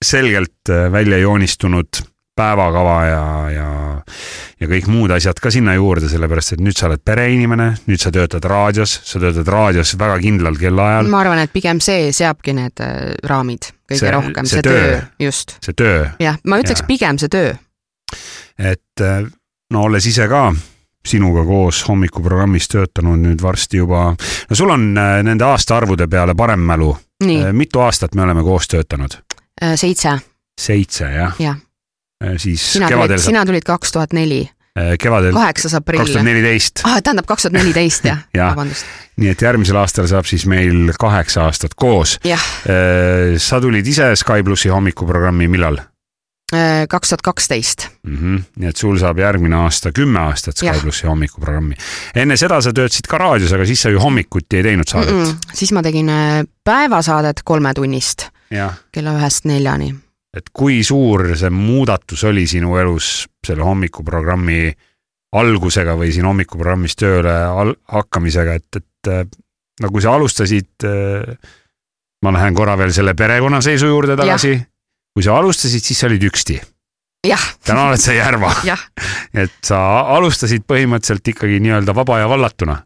selgelt äh, välja joonistunud päevakava ja, ja, ja kõik muud asjad ka sinna juurde, sellepärast et nüüd sa oled pereinimene, nüüd sa töötad raadios, sa töötad raadios väga kindlal kellaajal. ma arvan, et pigem see seabki need äh, raamid kõige see, rohkem, see töö, töö, just. see töö. jah, ma ütleks ja. pigem see töö. et äh, no olles ise ka sinuga koos hommikuprogrammis töötanud nüüd varsti juba, no sul on äh, nende aastaarvude peale parem mälu. mitu aastat me oleme koos töötanud? seitse. seitse, jah? Äh, siis sina kevadel. sina tulid kaks tuhat neli. Äh, kevadel. kaheksas aprill. kaks tuhat neliteist. ah, tähendab kaks tuhat neliteist jah (laughs) ja. vabandust. nii et järgmisel aastal saab siis meil kaheksa aastat koos. Äh, sa tulid ise Sky plussi hommikuprogrammi millal? kaks tuhat kaksteist. Mhm. nii et sul saab järgmine aasta kümme aastat Sky plussi hommikuprogrammi. enne seda sa töötasid ka raadios, aga siis sa ju hommikuti ei teinud saadet mm. -mm. siis ma tegin päevasaadet kolmetunnist kella ühest neljani et kui suur see muudatus oli sinu elus selle hommikuprogrammi algusega või siin hommikuprogrammis tööle hakkamisega, et, et äh, no kui sa alustasid, äh, ma lähen korra veel selle perekonnaseisu juurde tagasi. kui sa alustasid, siis sa olid üksti. täna oled sa Järva. (laughs) Et sa alustasid põhimõtteliselt ikkagi nii-öelda vaba ja vallatuna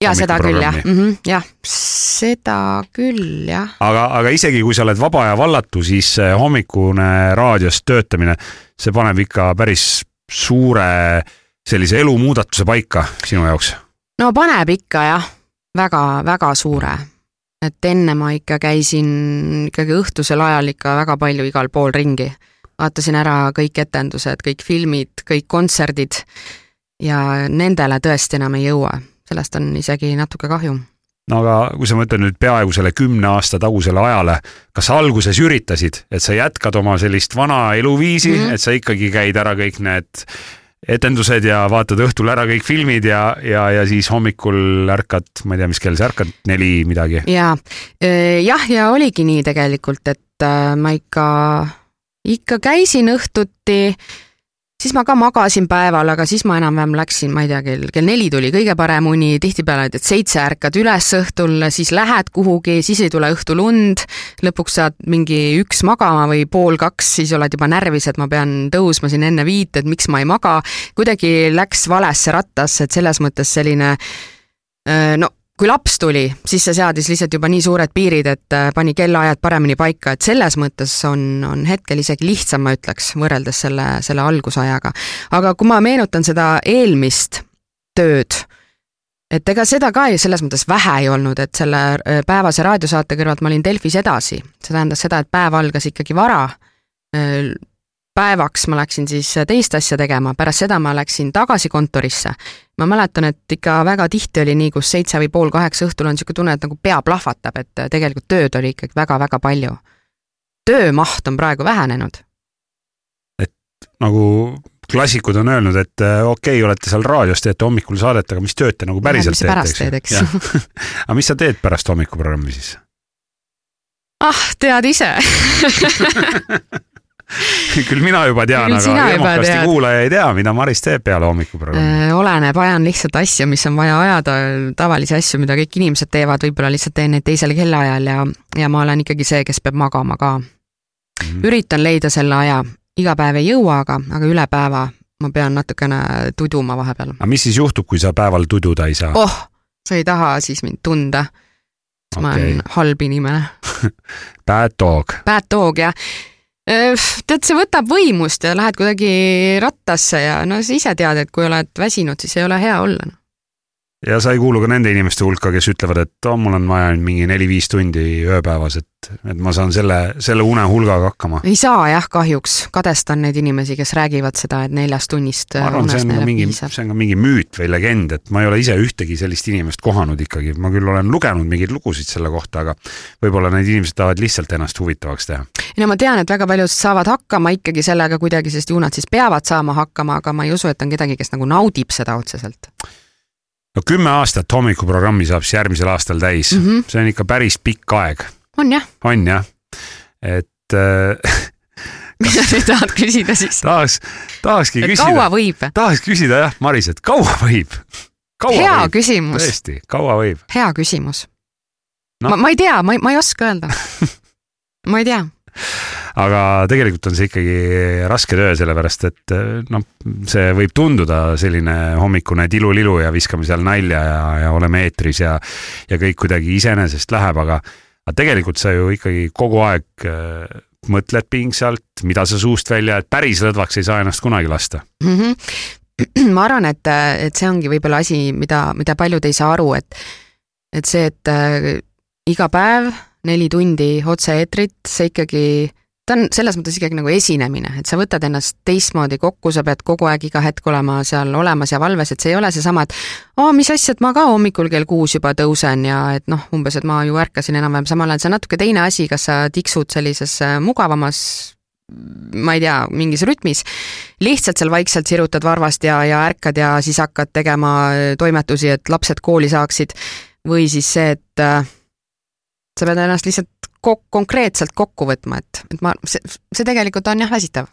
ja seda küll jah mm, -hmm, jah, seda küll jah. aga, aga isegi kui sa oled vaba ja vallatu, siis hommikune raadios töötamine, see paneb ikka päris suure sellise elumuudatuse paika sinu jaoks. no paneb ikka jah väga,, väga-väga suure et enne ma ikka käisin ikkagi õhtusel ajal ikka väga palju igal pool ringi. vaatasin ära kõik etendused, kõik filmid, kõik kontserdid ja nendele tõesti enam ei jõua, sellest on isegi natuke kahju no aga kui sa mõtled nüüd peaaegu selle kümne aasta tagusele ajale, kas alguses üritasid, et sa jätkad oma sellist vana eluviisi mm, -hmm. et sa ikkagi käid ära kõik need etendused ja vaatad õhtul ära kõik filmid ja, ja, ja siis hommikul ärkad, ma ei tea, mis kell sa ärkad, neli midagi? jaa, jah, ja oligi nii tegelikult, et äh, ma ikka, ikka käisin õhtuti siis ma ka magasin päeval, aga siis ma enam-vähem läksin, ma ei tea, kell, kell neli tuli kõige parem uni, tihtipeale, et seitse ärkad üles õhtul, siis lähed kuhugi, siis ei tule õhtul und, lõpuks saad mingi üks magama või pool kaks, siis oled juba närvis, et ma pean tõusma siin enne viit, et miks ma ei maga. kuidagi läks valesse rattasse, et selles mõttes selline no kui laps tuli, siis see seadis lihtsalt juba nii suured piirid, et äh, pani kellaajad paremini paika, et selles mõttes on, on hetkel isegi lihtsam, ma ütleks, võrreldes selle, selle algusajaga. aga kui ma meenutan seda eelmist tööd, et ega seda ka ju selles mõttes vähe ei olnud, et selle äh, päevase raadiosaate kõrvalt ma olin Delfis edasi. see tähendas seda, et päev algas ikkagi vara, äh, päevaks ma läksin siis teist asja tegema, pärast seda ma läksin tagasi kontorisse. ma mäletan, et ikka väga tihti oli nii, kus seitse või pool kaheksa õhtul on niisugune tunne, et nagu pea plahvatab, et tegelikult tööd oli ikkagi väga-väga palju. töömaht on praegu vähenenud. et nagu klassikud on öelnud, et okei okay,, olete seal raadios, teete hommikul saadet, aga mis tööd te nagu päriselt ja, teete, eks ju. (laughs) aga mis sa teed pärast hommikuprogrammi siis? ah, tead ise (laughs) (laughs) küll mina juba tean, aga EMOKasti kuulaja ei tea, mida Maris teeb peale hommikuprogrammi. Äh, oleneb, ajan lihtsalt asju, mis on vaja ajada, tavalisi asju, mida kõik inimesed teevad, võib-olla lihtsalt teen neid teisel kellaajal ja, ja ma olen ikkagi see, kes peab magama ka mm. -hmm. üritan leida selle aja, iga päev ei jõua, aga, aga üle päeva ma pean natukene tuduma vahepeal. aga mis siis juhtub, kui sa päeval tududa ei saa? oh, sa ei taha siis mind tunda. Okay. ma olen halb inimene (laughs) Bad dog. Bad dog, jah tead, see võtab võimust ja lähed kuidagi rattasse ja no sa ise tead, et kui oled väsinud, siis ei ole hea olla no ja sa ei kuulu ka nende inimeste hulka, kes ütlevad, et oh, mul on vaja nüüd mingi neli-viis tundi ööpäevas, et, et ma saan selle, selle unehulgaga hakkama. ei saa jah, kahjuks, kadestan neid inimesi, kes räägivad seda, et neljast tunnist ma arvan, see on ka mingi, see on ka mingi müüt või legend, et ma ei ole ise ühtegi sellist inimest kohanud ikkagi, ma küll olen lugenud mingeid lugusid selle kohta, aga võib-olla need inimesed tahavad lihtsalt ennast huvitavaks teha. ei no ma tean, et väga paljud saavad hakkama ikkagi sellega kuidagi, sest ju nad siis peavad saama hakkama, aga ma ei usu, et on kedagi, kes nagu naudib seda otseselt no kümme aastat hommikuprogrammi saab siis järgmisel aastal täis mm, -hmm. see on ikka päris pikk aeg. on jah. on jah, et äh, (laughs) mida sa tahad küsida siis? tahaks, tahakski küsida. kaua võib? tahaks küsida jah, Maris, et kaua võib? hea võib? küsimus. tõesti, kaua võib? hea küsimus no.. ma, ma ei tea, ma ei, ma ei oska öelda (laughs) ma ei tea aga tegelikult on see ikkagi raske töö, sellepärast et noh, see võib tunduda selline hommikune tilulilu ja viskame seal nalja ja, ja oleme eetris ja, ja kõik kuidagi iseenesest läheb, aga, aga tegelikult sa ju ikkagi kogu aeg äh, mõtled pingsalt, mida sa suust välja, et päris lõdvaks ei saa ennast kunagi lasta mm. -hmm. (clears throat) ma arvan, et, et see ongi võib-olla asi, mida, mida paljud ei saa aru, et, et see, et äh, iga päev neli tundi otse-eetrit, see ikkagi ta on selles mõttes ikkagi nagu esinemine, et sa võtad ennast teistmoodi kokku, sa pead kogu aeg iga hetk olema seal olemas ja valves, et see ei ole seesama, et aa, mis asja, et ma ka hommikul kell kuus juba tõusen ja et noh, umbes, et ma ju ärkasin enam-vähem samal ajal, see on natuke teine asi, kas sa tiksud sellises äh, mugavamas ma ei tea, mingis rütmis, lihtsalt seal vaikselt sirutad varvast ja, ja ärkad ja siis hakkad tegema äh, toimetusi, et lapsed kooli saaksid, või siis see, et äh, sa pead ennast lihtsalt kok-, konkreetselt kokku võtma, et, et ma, see, see tegelikult on jah väsitav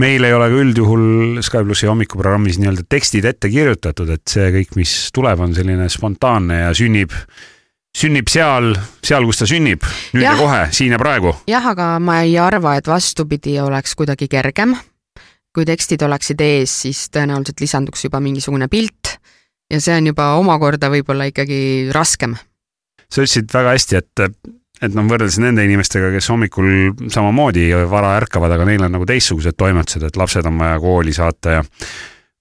meil ei ole ka üldjuhul Sky plussi hommikuprogrammis nii-öelda tekstid ette kirjutatud, et see kõik, mis tuleb, on selline spontaanne ja sünnib, sünnib seal, seal, kus ta sünnib, nüüd ja, ja kohe, siin ja praegu. jah, aga ma ei arva, et vastupidi oleks kuidagi kergem. kui tekstid oleksid ees, siis tõenäoliselt lisanduks juba mingisugune pilt ja see on juba omakorda võib-olla ikkagi raskem. sa ütlesid väga hästi, et et noh, võrreldes nende inimestega, kes hommikul samamoodi vara ärkavad, aga neil on nagu teistsugused toimetused, et lapsed on vaja kooli saata ja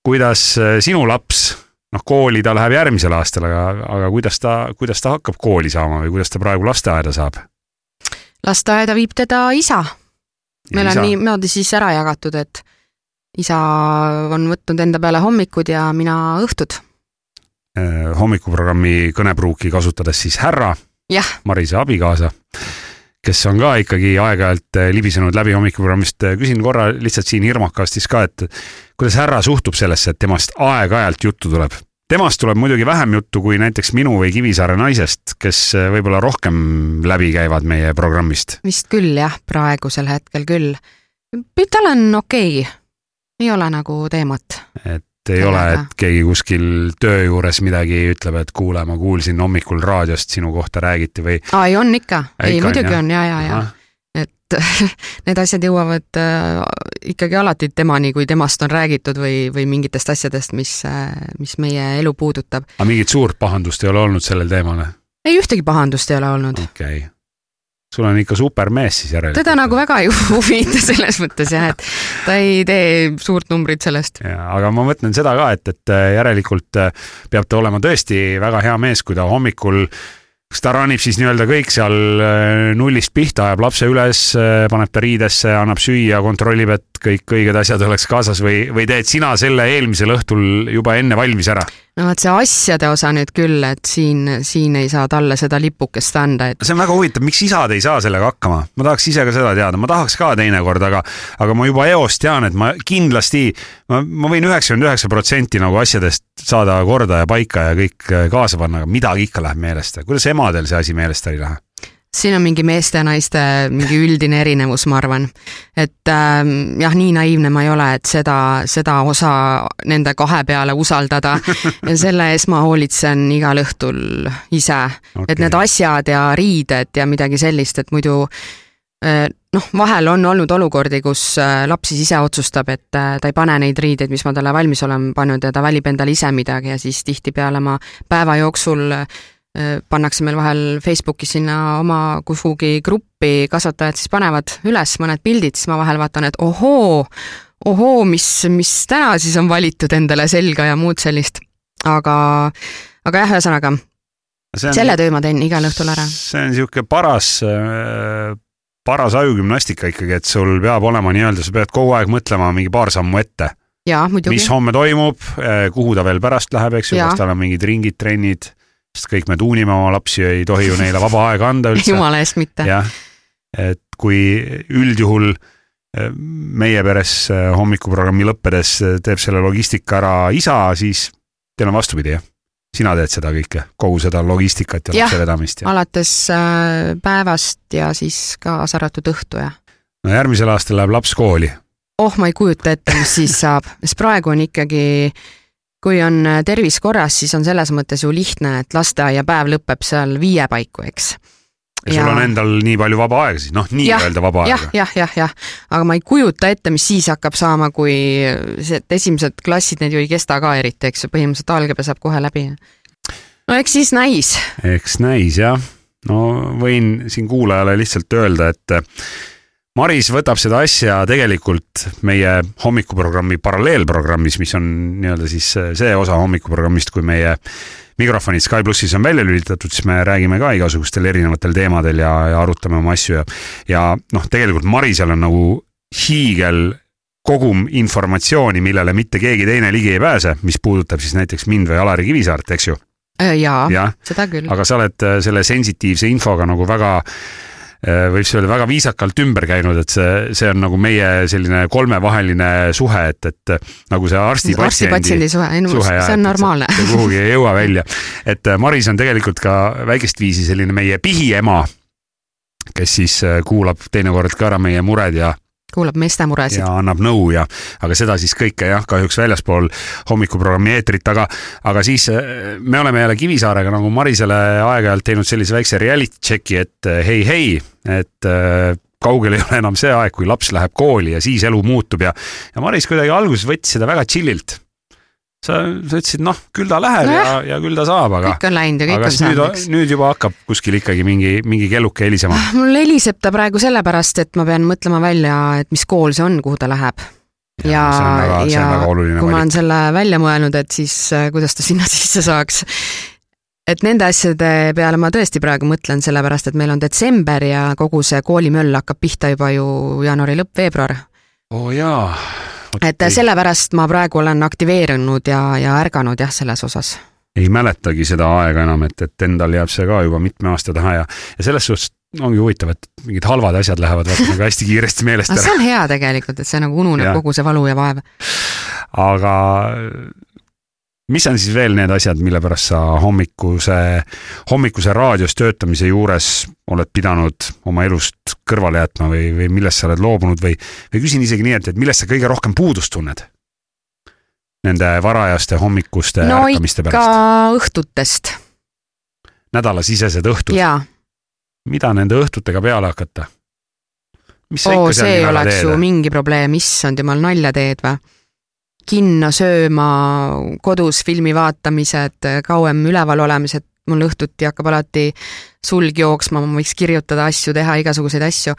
kuidas äh, sinu laps noh, kooli ta läheb järgmisel aastal, aga, aga kuidas ta, kuidas ta hakkab kooli saama või kuidas ta praegu lasteaeda saab? lasteaeda viib teda isa. meil on niimoodi siis ära jagatud, et isa on võtnud enda peale hommikud ja mina õhtud. Äh, hommikuprogrammi kõnepruuki kasutades siis härra, Marise abikaasa, kes on ka ikkagi aeg-ajalt äh, libisenud läbi hommikuprogrammist. küsin korra lihtsalt siin hirmukastis ka, et kuidas härra suhtub sellesse, et temast aeg-ajalt juttu tuleb? temast tuleb muidugi vähem juttu kui näiteks minu või Kivisaare naisest, kes äh, võib-olla rohkem läbi käivad meie programmist. vist küll jah, praegusel hetkel küll. tal on okei okay ei ole nagu teemat. et ei Sellega. ole, et keegi kuskil töö juures midagi ütleb, et kuule, ma kuulsin hommikul raadiost sinu kohta räägiti või? aa, ei on ikka, ei muidugi on, on ja, ja, ja et (laughs) need asjad jõuavad äh, ikkagi alati temani, kui temast on räägitud või, või mingitest asjadest, mis äh,, mis meie elu puudutab. aga mingit suurt pahandust ei ole olnud sellel teemal? ei, ühtegi pahandust ei ole olnud. okei okay sul on ikka supermees siis järelikult. teda nagu väga ei (laughs) huvita selles mõttes jah, et ta ei tee suurt numbrit sellest. aga ma mõtlen seda ka, et, et äh, järelikult äh, peab ta olema tõesti väga hea mees, kui ta hommikul kas ta ranib siis nii-öelda kõik seal äh, nullist pihta, ajab lapse üles, paneb ta riidesse, annab süüa, kontrollib, et kõik õiged asjad oleks kaasas või, või teed sina selle eelmisel õhtul juba enne valmis ära? No vot see asjade osa nüüd küll, et siin, siin ei saa talle seda lipukest anda, et. see on väga huvitav, miks isad ei saa sellega hakkama, ma tahaks ise ka seda teada, ma tahaks ka teinekord, aga, aga ma juba eost tean, et ma kindlasti, ma, ma võin üheksakümmend üheksa protsenti nagu asjadest saada korda ja paika ja kõik kaasa panna, aga midagi ikka läheb meelest. kuidas emadel see asi meelest ei lähe? Siin on mingi meeste ja naiste mingi üldine erinevus, ma arvan. et äh, jah, nii naiivne ma ei ole, et seda, seda osa nende kahe peale usaldada. (laughs) Ja selle eest ma hoolitsen igal õhtul ise. Okay.. et need asjad ja riided ja midagi sellist, et muidu äh, noh, vahel on olnud olukordi, kus äh, laps siis ise otsustab, et äh, ta ei pane neid riideid, mis ma talle valmis olen pannud ja ta valib endale ise midagi ja siis tihtipeale ma päeva jooksul pannakse meil vahel Facebooki sinna oma kuhugi gruppi, kasvatajad siis panevad üles mõned pildid, siis ma vahel vaatan, et ohoo, ohoo, mis, mis täna siis on valitud endale selga ja muud sellist. aga, aga jah, ühesõnaga, selle töö ma teen igal õhtul ära. see on niisugune paras äh, paras ajugümnastika ikkagi, et sul peab olema nii-öelda, sa pead kogu aeg mõtlema mingi paar sammu ette. mis homme toimub, äh, kuhu ta veel pärast läheb, eks ju, kas tal on mingid ringid, trennid sest kõik me tuunime oma lapsi, ei tohi ju neile vaba aega anda üldse. jumala eest mitte. jah, et kui üldjuhul eh, meie peres eh, hommikuprogrammi lõppedes eh, teeb selle logistika ära isa, siis teil on vastupidi, jah? sina teed seda kõike, kogu seda logistikat ja, ja lapse vedamist ja? alates päevast ja siis kaasa arvatud õhtu, jah. no järgmisel aastal läheb laps kooli. oh, ma ei kujuta ette, mis siis saab, sest praegu on ikkagi äh, kui on äh, tervis korras, siis on selles mõttes ju lihtne, et lasteaiapäev lõpeb seal viie paiku, eks. ja sul on endal nii palju vaba aega siis, noh, nii-öelda vaba aega ja,. jah, jah, jah, jah, aga ma ei kujuta ette, mis siis hakkab saama, kui see, et esimesed klassid, need ju ei kesta ka eriti, eks ju, põhimõtteliselt algebra saab kohe läbi. no eks siis näis. eks näis jah, no võin siin kuulajale lihtsalt öelda, et Maris võtab seda asja tegelikult meie hommikuprogrammi paralleelprogrammis, mis on nii-öelda siis see osa hommikuprogrammist, kui meie mikrofonid Sky plussis on välja lülitatud, siis me räägime ka igasugustel erinevatel teemadel ja, ja arutame oma asju ja, ja noh, tegelikult Marisel on nagu hiigel kogum informatsiooni, millele mitte keegi teine ligi ei pääse, mis puudutab siis näiteks mind või Alari Kivisaart, eks ju? Äh, jaa ja., seda küll. aga sa oled äh, selle sensitiivse infoga nagu väga võib siis öelda väga viisakalt ümber käinud, et see, see on nagu meie selline kolmevaheline suhe, et, et nagu see arsti-patsiendi suhe, suhe, see on normaalne. (laughs) kuhugi ei jõua välja. et äh, Maris on tegelikult ka väikest viisi selline meie pihiema, kes siis äh, kuulab teinekord ka ära meie mured ja kuulab meeste muresid. ja annab nõu ja, aga seda siis kõike jah, kahjuks väljaspool hommikuprogrammi eetrit, aga, aga siis eh, me oleme jälle Kivisaarega nagu Marisele aeg-ajalt teinud sellise väikse reality check'i, et eh, hei, hei, et eh, kaugel ei ole enam see aeg, kui laps läheb kooli ja siis elu muutub ja, ja Maris kuidagi alguses võttis seda väga chill'ilt sa, sa ütlesid, noh, küll ta läheb no, ja, ja küll ta saab, aga. kõik on läinud ja kõik on saanud, nüüd juba hakkab kuskil ikkagi mingi, mingi kelluke helisema. mul heliseb ta praegu sellepärast, et ma pean mõtlema välja, et mis kool see on, kuhu ta läheb. ja, ja oluline kui ma olen valik. selle välja mõelnud, et siis äh, kuidas ta sinna (laughs) sisse saaks. et nende asjade peale ma tõesti praegu mõtlen, sellepärast et meil on detsember ja kogu see koolimöll hakkab pihta juba ju jaanuari lõpp, veebruar. oo jaa. Et sellepärast ma praegu olen aktiveerunud ja, ja ärganud jah, selles osas. ei mäletagi seda aega enam, et, et endal jääb see ka juba mitme aasta taha ja, ja selles suhtes ongi huvitav, et mingid halvad asjad lähevad vaata nagu hästi kiiresti meelest ära, see on hea tegelikult, et see nagu ununeb Jah. kogu see valu ja vaev. aga mis on siis veel need asjad, mille pärast sa hommikuse, hommikuse raadios töötamise juures oled pidanud oma elust kõrvale jätma või, või millest sa oled loobunud või, või küsin isegi nii, et, et millest sa kõige rohkem puudust tunned? Nende varajaste hommikuste no ärkamiste ikka pärast, õhtutest nädalasisesed õhtud, mida nende õhtutega peale hakata? mis sa oo ikka seal see nii väga teed? mingi probleem, issand jumal, nalja teed või? Kinno sööma, kodus filmi vaatamised, kauem üleval olemised, mul õhtuti hakkab alati sulg jooksma, ma võiks kirjutada asju, teha igasuguseid asju.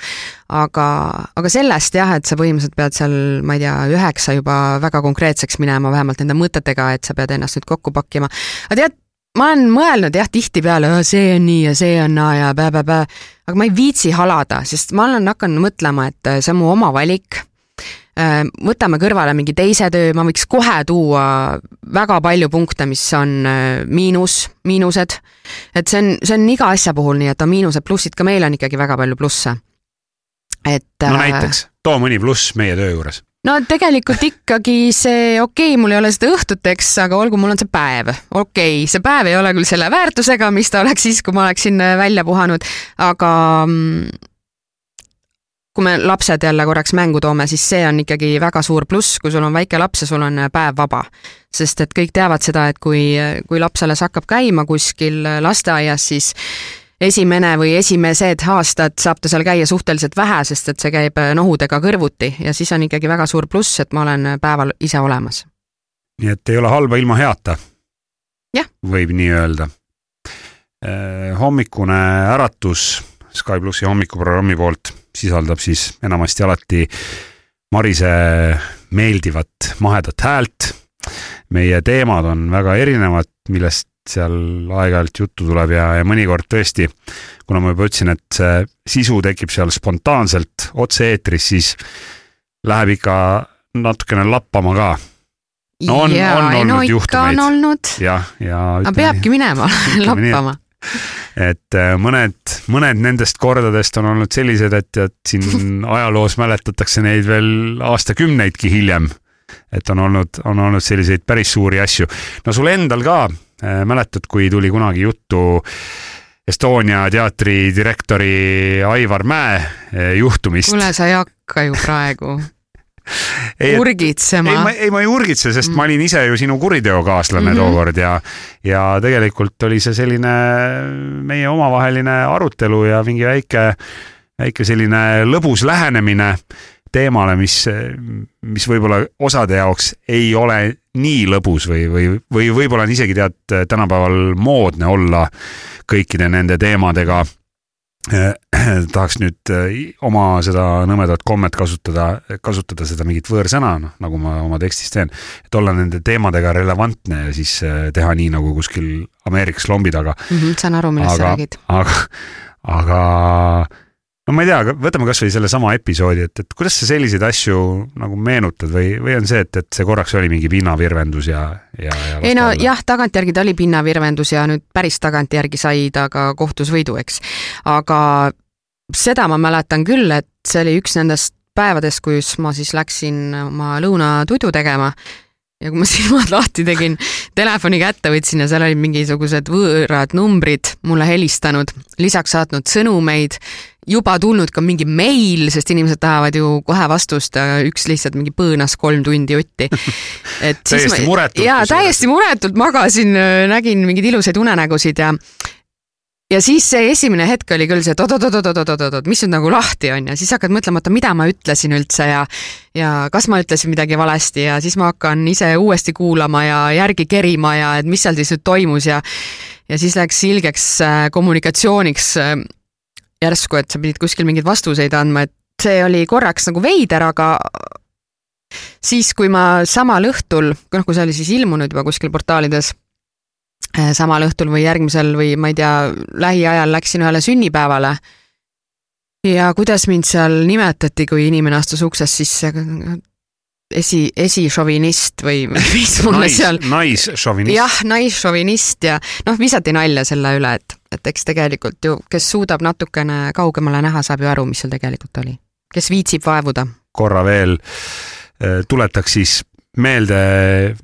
aga, aga sellest jah, et sa põhimõtteliselt pead seal, ma ei tea, üheksa juba väga konkreetseks minema, vähemalt nende mõtetega, et sa pead ennast nüüd kokku pakkima. aga tead, ma olen mõelnud jah, tihtipeale, see on nii ja see on naa ja pä-pä-pä, aga ma ei viitsi halada, sest ma olen hakanud mõtlema, et see on mu oma valik võtame kõrvale mingi teise töö, ma võiks kohe tuua väga palju punkte, mis on äh, miinus, miinused. et see on, see on iga asja puhul nii, et on miinused, plussid, ka meil on ikkagi väga palju plusse. et. no näiteks, too mõni pluss meie töö juures. no tegelikult ikkagi see, okei okay,, mul ei ole seda õhtuteks, aga olgu, mul on see päev, okei okay,, see päev ei ole küll selle väärtusega, mis ta oleks siis, kui ma oleksin äh, välja puhanud, aga mm, kui me lapsed jälle korraks mängu toome, siis see on ikkagi väga suur pluss, kui sul on väike laps ja sul on äh, päev vaba. sest et kõik teavad seda, et kui, kui laps alles hakkab käima kuskil lasteaias, siis esimene või esimesed aastad saab ta seal käia suhteliselt vähe, sest et see käib äh, nohudega kõrvuti ja siis on ikkagi väga suur pluss, et ma olen päeval ise olemas. nii et ei ole halba ilma heata. Võib nii öelda. hommikune äratus Sky plussi hommikuprogrammi poolt sisaldab siis enamasti alati Marise meeldivat mahedat häält. meie teemad on väga erinevad, millest seal aeg-ajalt juttu tuleb ja, ja mõnikord tõesti, kuna ma juba ütlesin, et see sisu tekib seal spontaanselt otse-eetris, siis läheb ikka natukene lappama ka No on- on no olnud ikka juhtumeid. jah, ja aga ütleme peabki minema (laughs) lappama. Et äh, mõned, mõned nendest kordadest on olnud sellised, et, et siin (laughs) ajaloos mäletatakse neid veel aastakümneidki hiljem. et on olnud, on olnud selliseid päris suuri asju. no sul endal ka äh, mäletad, kui tuli kunagi juttu Estonia teatri direktori Aivar Mäe äh, juhtumist. kuule, sa ei hakka ju praegu ei, ei, urgitsema ma, ei, ma ei urgitse, sest Mm. ma olin ise ju sinu kuriteokaaslane mm. -hmm. tookord ja, ja tegelikult oli see selline meie omavaheline arutelu ja mingi väike, väike selline lõbus lähenemine teemale, mis, mis võib-olla osade jaoks ei ole nii lõbus või, või, või võib-olla on isegi tead tänapäeval moodne olla kõikide nende teemadega (clears throat) tahaks nüüd eh, oma seda nõmedat kommet kasutada, kasutada seda mingit võõrsõna, noh nagu ma oma tekstis teen, et olla nende teemadega relevantne ja siis eh, teha nii nagu kuskil Ameerikas lombi taga, mm. -hmm, saan aru, millest sa räägid., aga, aga no ma ei tea, võtame kasvõi sellesama episoodi, et, et kuidas sa selliseid asju nagu meenutad või, või on see, et, et see korraks oli mingi pinnavirvendus ja, ja, ja ei no jah, tagantjärgi ta oli pinnavirvendus ja nüüd päris tagantjärgi sai ta ka kohtus võidu, eks. aga seda ma mäletan küll, et see oli üks nendest päevadest, kus ma siis läksin oma lõunatudu tegema ja kui ma (laughs) silmad lahti tegin, telefoni kätte võtsin ja seal olid mingisugused võõrad numbrid mulle helistanud, lisaks saatnud sõnumeid, juba tulnud ka mingi meil, sest inimesed tahavad ju kohe vastust, üks lihtsalt mingi põõnas kolm tundi jutti. (laughs) et siis Täiesti ma, jaa, täiesti muretult magasin, nägin mingeid ilusaid unenägusid ja ja siis see esimene hetk oli küll see, et oot-oot-oot-oot-oot-oot, mis nüüd nagu lahti on ja siis hakkad mõtlema, oota, mida ma ütlesin üldse ja ja kas ma ütlesin midagi valesti ja siis ma hakkan ise uuesti kuulama ja järgi kerima ja et mis seal siis nüüd toimus ja ja siis läks ilgeks äh, kommunikatsiooniks äh, järsku, et sa pidid kuskil mingeid vastuseid andma, et see oli korraks nagu veider, aga siis, kui ma samal õhtul, noh, kui see oli siis ilmunud juba kuskil portaalides, eh, samal õhtul või järgmisel või ma ei tea, lähiajal läksin ühele sünnipäevale. Ja kuidas mind seal nimetati, kui inimene astus uksest sisse, esi, esišovinist või (laughs) mis mulle Nais, seal naisšovinist. jah, naisšovinist ja noh, visati nalja selle üle, et, et eks tegelikult ju, kes suudab natukene kaugemale näha, saab ju aru, mis seal tegelikult oli. kes viitsib vaevuda. korra veel eh, tuletaks siis meelde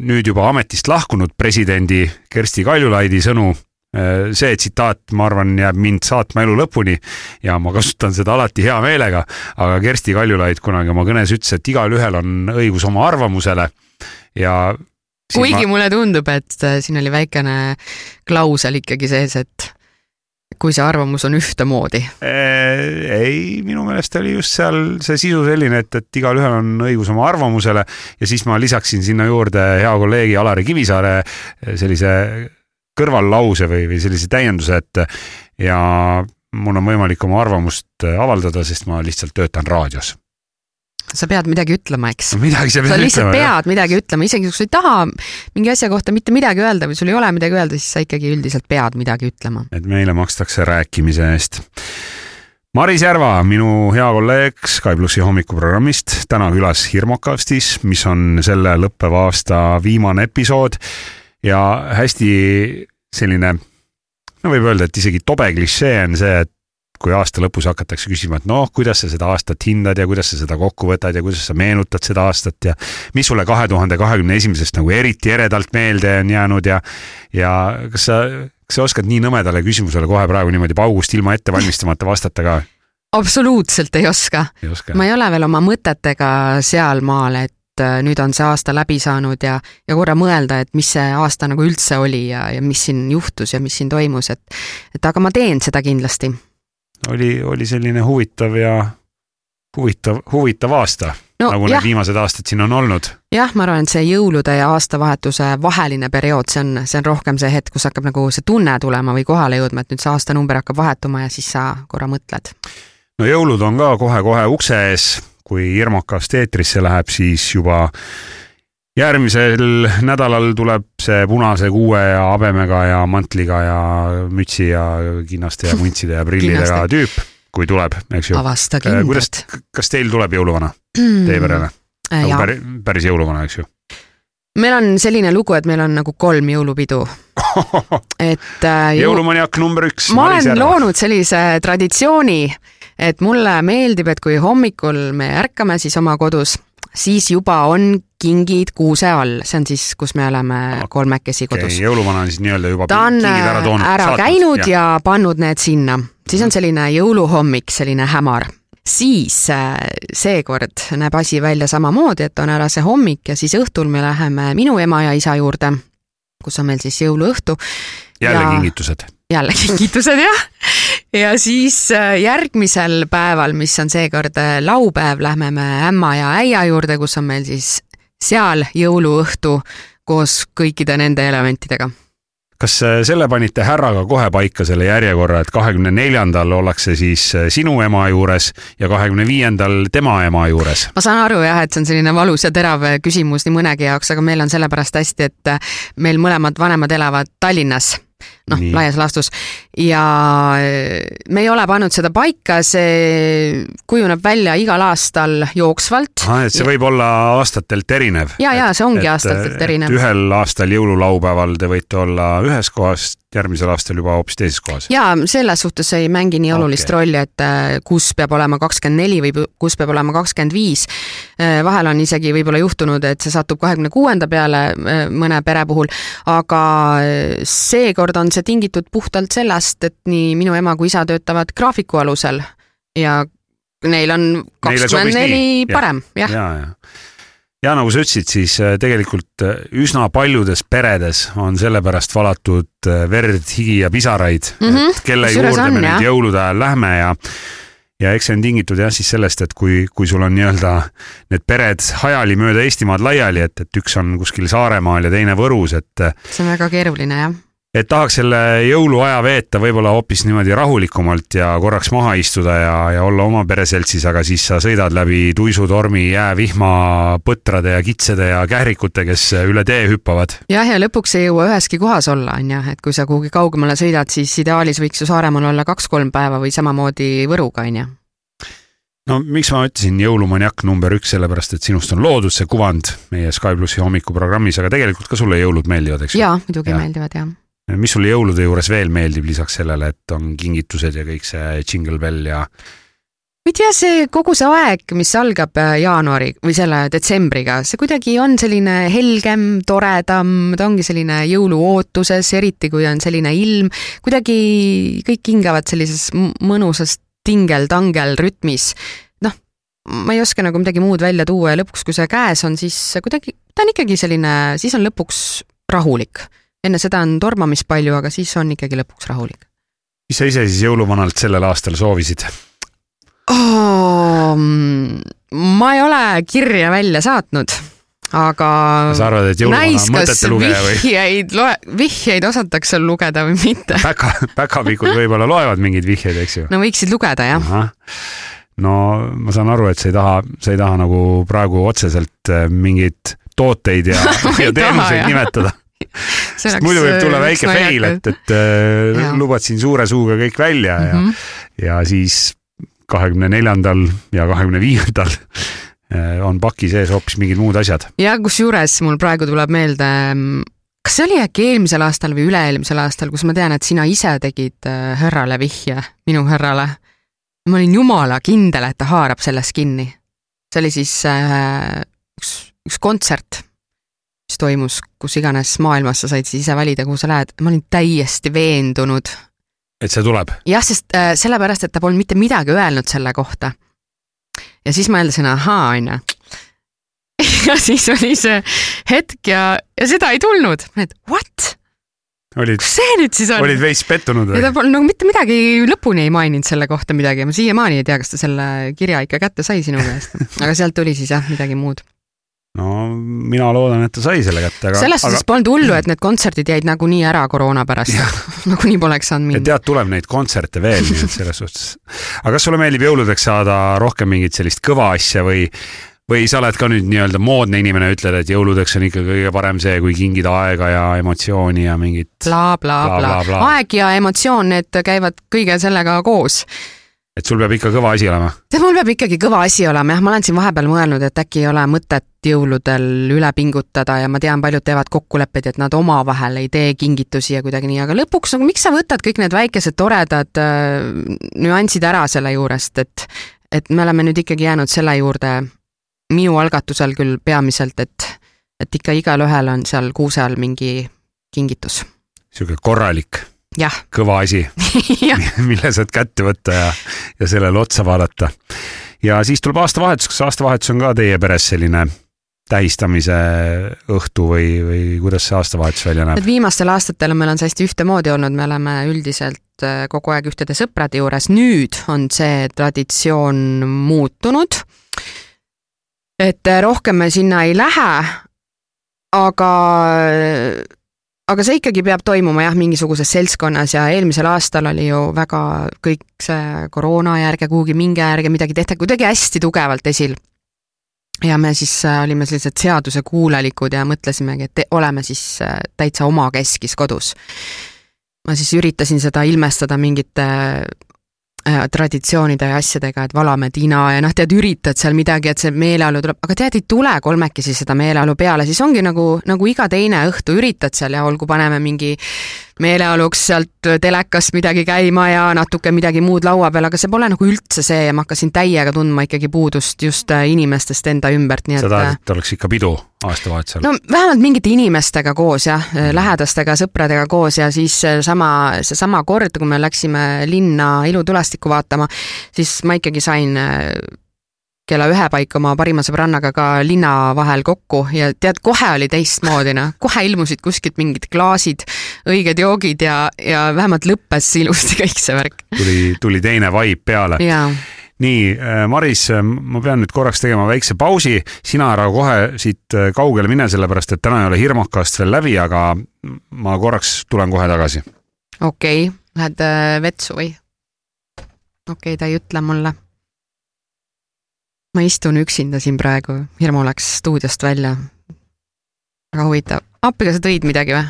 nüüd juba ametist lahkunud presidendi Kersti Kaljulaidi sõnu. Eh, see tsitaat, ma arvan, jääb mind saatma elu lõpuni ja ma kasutan seda alati hea meelega, aga Kersti Kaljulaid kunagi oma kõnes ütles, et igalühel on õigus oma arvamusele ja kuigi ma... mulle tundub, et äh, siin oli väikene klausel ikkagi sees, et kui see arvamus on ühtemoodi. Eh, ei, minu meelest oli just seal see sisu selline, et, et igalühel on õigus oma arvamusele ja siis ma lisaksin sinna juurde hea kolleegi Alari Kivisaare sellise kõrvallause või, või sellise täienduse, et ja mul on võimalik oma arvamust avaldada, sest ma lihtsalt töötan raadios. sa pead midagi ütlema, eks? sa lihtsalt ütlema. pead midagi ütlema, isegi kui sa ei taha mingi asja kohta mitte midagi öelda või sul ei ole midagi öelda, siis sa ikkagi üldiselt pead midagi ütlema. et meile makstakse rääkimise eest. Maris Järva, minu hea kolleeg Sky plussi hommikuprogrammist, täna külas Hirmokastis, mis on selle lõppeva aasta viimane episood ja hästi selline, no võib öelda, et isegi tobe klišee on see, et kui aasta lõpus hakatakse küsima, et noh, kuidas sa seda aastat hindad ja kuidas sa seda kokku võtad ja kuidas sa meenutad seda aastat ja mis sulle kahe tuhande kahekümne esimesest nagu eriti eredalt meelde on jäänud ja, ja kas sa, kas sa oskad nii nõmedale küsimusele kohe praegu niimoodi paugust ilma ette valmistamata vastata ka? absoluutselt ei oska. ei oska? ma ei ole veel oma mõtetega sealmaal, et äh, nüüd on see aasta läbi saanud ja, ja korra mõelda, et mis see aasta nagu üldse oli ja, ja mis siin juhtus ja mis siin toimus, et et aga ma teen seda kindlasti. oli, oli selline huvitav ja huvitav, huvitav aasta no nagu jah need, viimased aastad siin on olnud. jah, ma arvan, et see jõulude ja aastavahetuse vaheline periood, see on, see on rohkem see hetk, kus hakkab nagu see tunne tulema või kohale jõudma, et nüüd see aastanumber hakkab vahetuma ja siis sa korra mõtled. no jõulud on ka kohe-kohe ukse ees, kui Irmokast eetrisse läheb, siis juba järgmisel nädalal tuleb see punase kuue ja habemega ja mantliga ja mütsi ja kinnaste ja muntside ja prillidega tüüp, kui tuleb, eks ju. avasta kuidas kindlalt., kas teil tuleb jõuluvana teie perele? nagu jaa, päris, päris jõuluvana, eks ju? Meil on selline lugu, et meil on nagu kolm jõulupidu, (laughs) et äh, jõu- jõulumaniak number üks. ma olen loonud sellise traditsiooni, et mulle meeldib, et kui hommikul me ärkame siis oma kodus, siis juba on kingid kuuse all, see on siis, kus me oleme kolmekesi kodus okay,. jõuluvana on siis nii-öelda juba ta on ära toonud. ära käinud ja. ja pannud need sinna, siis on selline jõuluhommik, selline hämar siis äh, seekord näeb asi välja samamoodi, et on ära see hommik ja siis õhtul me läheme minu ema ja isa juurde, kus on meil siis jõuluõhtu. jälle ja- kingitused. jälle kingitused jah. ja siis äh, järgmisel päeval, mis on seekord äh, laupäev, lähme me ämma ja äia juurde, kus on meil siis seal jõuluõhtu koos kõikide nende elementidega. Kas äh, selle panite härraga kohe paika selle järjekorra, et kahekümne neljandal ollakse siis äh, sinu ema juures ja kahekümne viiendal tema ema juures? ma saan aru jah, et see on selline valus ja terav küsimus nii mõnegi jaoks, aga meil on sellepärast hästi, et äh, meil mõlemad vanemad elavad Tallinnas noh laias laastus ja äh, me ei ole pannud seda paika, see kujuneb välja igal aastal jooksvalt. et see võib olla aastatelt erinev. ja, ja see ongi et- aastatelt erinev et. ühel aastal jõululaupäeval te võite olla ühes kohas, järgmisel aastal juba hoopis teises kohas. ja selles suhtes ei mängi nii olulist okay. rolli, et äh, kus peab olema kakskümmend neli või kus peab olema kakskümmend viis. vahel on isegi võib-olla juhtunud, et see satub kahekümne kuuenda peale äh, mõne pere puhul, aga äh, seekord on see tingitud puhtalt sellest, et nii minu ema kui isa töötavad graafiku alusel ja neil on kakskümmend neli parem, jah. ja, ja. ja nagu sa ütlesid, siis äh, tegelikult äh, üsna paljudes peredes on sellepärast valatud äh, verd, higi ja pisaraid mm, Mhm, -hmm. et kelle kusjuures juurde on, me nüüd jõulude ajal lähme ja ja eks see on tingitud jah siis sellest, et kui, kui sul on nii-öelda need pered hajali mööda Eestimaad laiali, et, et üks on kuskil Saaremaal ja teine Võrus, et see on väga keeruline, jah. Et tahaks selle jõuluaja veeta võib-olla hoopis niimoodi rahulikumalt ja korraks maha istuda ja, ja olla oma pereseltsis, aga siis sa sõidad läbi tuisutormi, jää, vihma, põtrade ja kitsede ja kährikute, kes üle tee hüppavad. jah, ja lõpuks ei jõua üheski kohas olla, on ju, et kui sa kuhugi kaugemale sõidad, siis ideaalis võiks ju Saaremaal olla kaks-kolm päeva või samamoodi Võruga, on ju no miks ma ütlesin jõulumaniak number üks, sellepärast et sinust on loodud see kuvand meie Sky plussi hommikuprogrammis, aga tegelikult ka sulle jõulud meeldivad, eks ju? jaa, muidugi ja. meeldivad, jah mis sulle jõulude juures veel meeldib lisaks sellele, et on kingitused ja kõik see Jingle Bell ja? ma ei tea, see kogu see aeg, mis algab äh, jaanuari või selle detsembriga, see kuidagi on selline helgem, toredam, ta ongi selline jõuluootuses, eriti kui on selline ilm, kuidagi kõik hingavad sellises mõnusas tingel-tangel rütmis. noh, ma ei oska nagu midagi muud välja tuua ja lõpuks, kui see käes on, siis kuidagi, ta on ikkagi selline, siis on lõpuks rahulik enne seda on tormamist palju, aga siis on ikkagi lõpuks rahulik. mis sa ise siis jõuluvanalt sellel aastal soovisid oh,? ma ei ole kirja välja saatnud, aga sa arvad, et jõuluvana on mõtete lugeja või? vihjeid loe, vihjeid osatakse lugeda või mitte päka, päkapikud võib-olla loevad mingeid vihjeid, eks ju? no võiksid lugeda, jah no ma saan aru, et sa ei taha, sa ei taha nagu praegu otseselt äh, mingeid tooteid ja, (laughs) ja teenuseid nimetada sest muidu võib tulla väike fail, et, et äh, lubad siin suure suuga kõik välja ja mm, -hmm. ja siis kahekümne neljandal ja kahekümne viiendal äh, on paki sees hoopis mingid muud asjad. ja kusjuures mul praegu tuleb meelde, mm, kas see oli äkki eelmisel aastal või üle-eelmisel aastal, kus ma tean, et sina ise tegid äh, härrale vihje, minu härrale. ma olin jumala kindel, et ta haarab sellest kinni. see oli siis äh, üks, üks kontsert mis toimus kus iganes maailmas, sa said siis ise valida, kuhu sa lähed, ma olin täiesti veendunud. et see tuleb? jah, sest äh, sellepärast, et ta polnud mitte midagi öelnud selle kohta. ja siis ma eeldasin, ahaa, onju. (laughs) ja siis oli see hetk ja, ja seda ei tulnud. et what? olid, kus see nüüd siis on? olid veits pettunud või? ja ta polnud nagu mitte midagi lõpuni ei maininud selle kohta midagi ja ma siiamaani ei tea, kas ta selle kirja ikka kätte sai sinu käest. (laughs) aga sealt tuli siis jah midagi muud no mina loodan, et ta sai selle kätte, aga selles suhtes aga... polnud hullu, et need kontserdid jäid nagunii ära koroona pärast (laughs) nagunii poleks saanud minna. tead, tuleb neid kontserte veel, nii et selles suhtes. aga kas sulle meeldib jõuludeks saada rohkem mingit sellist kõva asja või või sa oled ka nüüd nii-öelda moodne inimene, ütled, et jõuludeks on ikka kõige parem see, kui kingida aega ja emotsiooni ja mingit bla, bla, bla, bla. aeg ja emotsioon, need käivad kõige sellega koos et sul peab ikka kõva asi olema? tead, mul peab ikkagi kõva asi olema jah, ma olen siin vahepeal mõelnud, et äkki ei ole mõtet jõuludel üle pingutada ja ma tean, paljud teevad kokkuleppeid, et nad omavahel ei tee kingitusi ja kuidagi nii, aga lõpuks nagu miks sa võtad kõik need väikesed toredad äh, nüansid ära selle juurest, et et me oleme nüüd ikkagi jäänud selle juurde, minu algatusel küll peamiselt, et et ikka igalühel on seal kuuse all mingi kingitus. niisugune korralik kõva asi (laughs) (laughs) mille saad kätte võtta ja, ja sellele otsa vaadata. ja siis tuleb aastavahetus, kas aastavahetus on ka teie peres selline tähistamise õhtu või, või kuidas see aastavahetus välja näeb? viimastel aastatel meil on see hästi ühtemoodi olnud, me oleme üldiselt äh, kogu aeg ühtede sõprade juures, nüüd on see traditsioon muutunud. et äh, rohkem me sinna ei lähe, aga aga see ikkagi peab toimuma jah, mingisuguses seltskonnas ja eelmisel aastal oli ju väga kõik see koroona ja ärge kuhugi minge, ärge midagi tehke, kuidagi hästi tugevalt esil. ja me siis äh, olime sellised seadusekuulelikud ja mõtlesimegi, et oleme siis äh, täitsa omakeskis kodus. ma siis üritasin seda ilmestada mingite traditsioonide ja asjadega, et valame tina ja noh, tead, üritad seal midagi, et see meeleolu tuleb, aga tead, ei tule kolmekesi seda meeleolu peale, siis ongi nagu, nagu iga teine õhtu üritad seal ja olgu, paneme mingi meeleoluks sealt telekast midagi käima ja natuke midagi muud laua peal, aga see pole nagu üldse see ja ma hakkasin täiega tundma ikkagi puudust just äh, inimestest enda ümbert, nii et. sa tahad, et oleks ikka pidu aastavahetusel? no vähemalt mingite inimestega koos jah, äh, lähedastega, sõpradega koos ja siis sama, seesama kord, kui me läksime linna ilutulestikku vaatama, siis ma ikkagi sain äh, kella ühe paiku oma parima sõbrannaga ka linna vahel kokku ja tead, kohe oli teistmoodi, noh, kohe ilmusid kuskilt mingid klaasid, õiged joogid ja, ja vähemalt lõppes ilusti kõik see värk. tuli, tuli teine vibe peale. nii, Maris, ma pean nüüd korraks tegema väikse pausi, sina ära kohe siit äh, kaugele mine, sellepärast et täna ei ole hirmukast veel läbi, aga ma korraks tulen kohe tagasi. okei okay., lähed äh, vetsu või? okei okay,, ta ei ütle mulle. Ma istun üksinda siin praegu, hirmu läks stuudiost välja. väga huvitav, appi, kas sa tõid midagi või?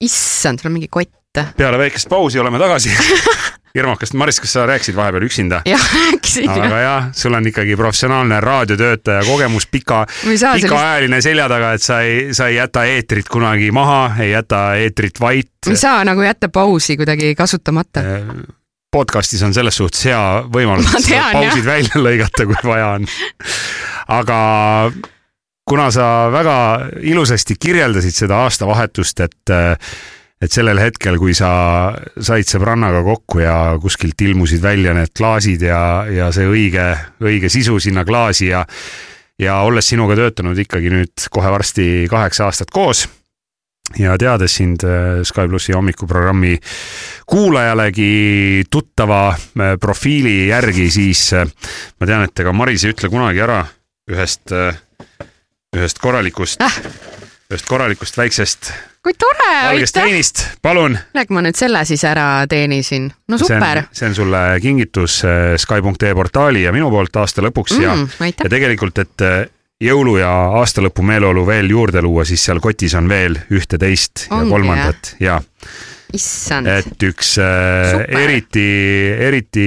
issand, sul on mingi kott. peale väikest pausi oleme tagasi. (laughs) hirmukast, Maris, kas sa rääkisid vahepeal üksinda? jah, rääkisin väga hea, sul on ikkagi professionaalne raadiotöötaja kogemus pika, saa sellist, pikaajaline selja taga, et sa ei, sa ei jäta eetrit kunagi maha, ei jäta eetrit vait. ei saa nagu jätta pausi kuidagi kasutamata. Podcastis on selles suhtes hea võimalus Ma tean, pausid välja (laughs) lõigata, kui vaja on. aga kuna sa väga ilusasti kirjeldasid seda aastavahetust, et et sellel hetkel, kui sa said sõbrannaga kokku ja kuskilt ilmusid välja need klaasid ja, ja see õige, õige sisu sinna klaasi ja ja olles sinuga töötanud ikkagi nüüd kohe varsti kaheksa aastat koos ja teades sind äh, Sky plussi hommikuprogrammi kuulajalegi tuttava äh, profiili järgi, siis äh, ma tean, et ega Maris ei ütle kunagi ära ühest, ühest korralikust Ah., ühest korralikust väiksest kui tore, aitäh. veinist, palun. millega ma nüüd selle siis ära teenisin? no super. see on sulle kingitus äh, Sky.ee portaali ja minu poolt aasta lõpuks mm, ja ja. tegelikult, et äh, jõulu ja aastalõpu meeleolu veel juurde luua, siis seal kotis on veel ühte-teist ja kolmandat. ja issand. et üks äh, eriti, eriti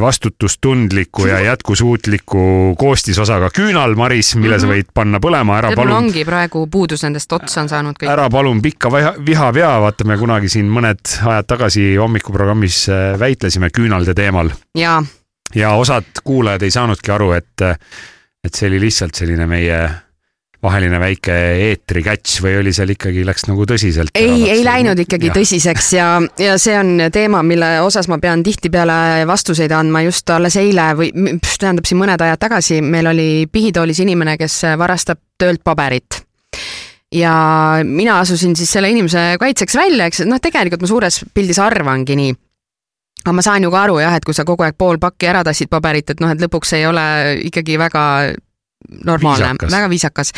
vastutustundliku ja jätkusuutliku koostisosaga küünal, Maris, mille sa Mhm. võid panna põlema, ära mul palun, ongi praegu puudus nendest otsa on saanud kõik. ära palun pikka viha, viha pea, vaata me kunagi siin mõned ajad tagasi hommikuprogrammis äh, väitlesime küünalde teemal. Ja osad kuulajad ei saanudki aru, et, et see oli lihtsalt selline meie vaheline väike eetrikäts või oli seal ikkagi, läks nagu tõsiselt? ei, ei läinud ikkagi. tõsiseks ja, ja see on teema, mille osas ma pean tihtipeale vastuseid andma just alles eile või tähendab siin mõned ajad tagasi meil oli pihitoolis inimene, kes varastab töölt paberit ja mina asusin siis selle inimese kaitseks välja, eks noh, tegelikult ma suures pildis arvangi nii aga ma saan ju ka aru jah, et kui sa kogu aeg pool pakki ära tassid paberit, et noh, et lõpuks ei ole ikkagi väga normaalne väga viisakas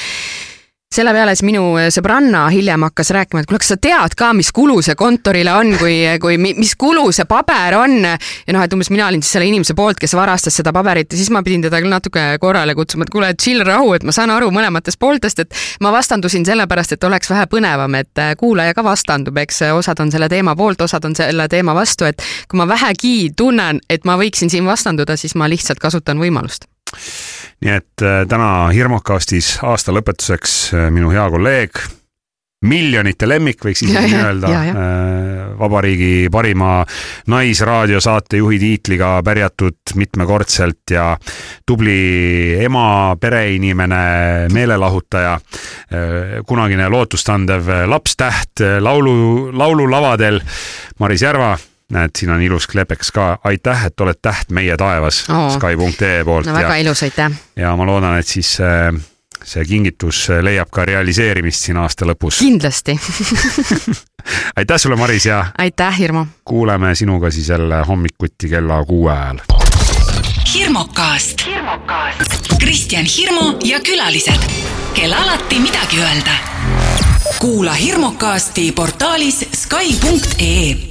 selle peale siis minu sõbranna hiljem hakkas rääkima, et kuule, kas sa tead ka, mis kulu see kontorile on, kui, kui mi- mis kulu see paber on ja noh, et umbes mina olin siis selle inimese poolt, kes varastas seda paberit ja siis ma pidin teda küll natuke korrale kutsuma, et kuule, chill rahu, et ma saan aru mõlematest pooltest, et ma vastandusin sellepärast, et oleks vähe põnevam, et äh, kuulaja ka vastandub, eks osad on selle teema poolt, osad on selle teema vastu, et kui ma vähegi tunnen, et ma võiksin siin vastanduda, siis ma lihtsalt kasutan võimalust. Nii et äh, täna Hirmukastis aasta lõpetuseks äh, minu hea kolleeg, miljonite lemmik, võiks isegi nii öelda ja., vabariigi parima naisraadiosaatejuhi tiitliga pärjatud mitmekordselt ja tubli ema, pereinimene, meelelahutaja, kunagine lootustandev lapstäht laulu, laululavadel, Maris Järva näed, siin on ilus kleepekas ka, aitäh, et oled täht meie taevas Oo. Sky.ee poolt no ja väga ilus, aitäh. ja ma loodan, et siis äh, see kingitus leiab ka realiseerimist siin aasta lõpus. kindlasti. (laughs) aitäh sulle, Maris ja aitäh, Hirmu. kuuleme sinuga siis jälle hommikuti kella kuue ajal. hirmukast. Kristjan Hirmu ja külalised, kel alati midagi öelda. kuula hirmukasti portaalis Sky.ee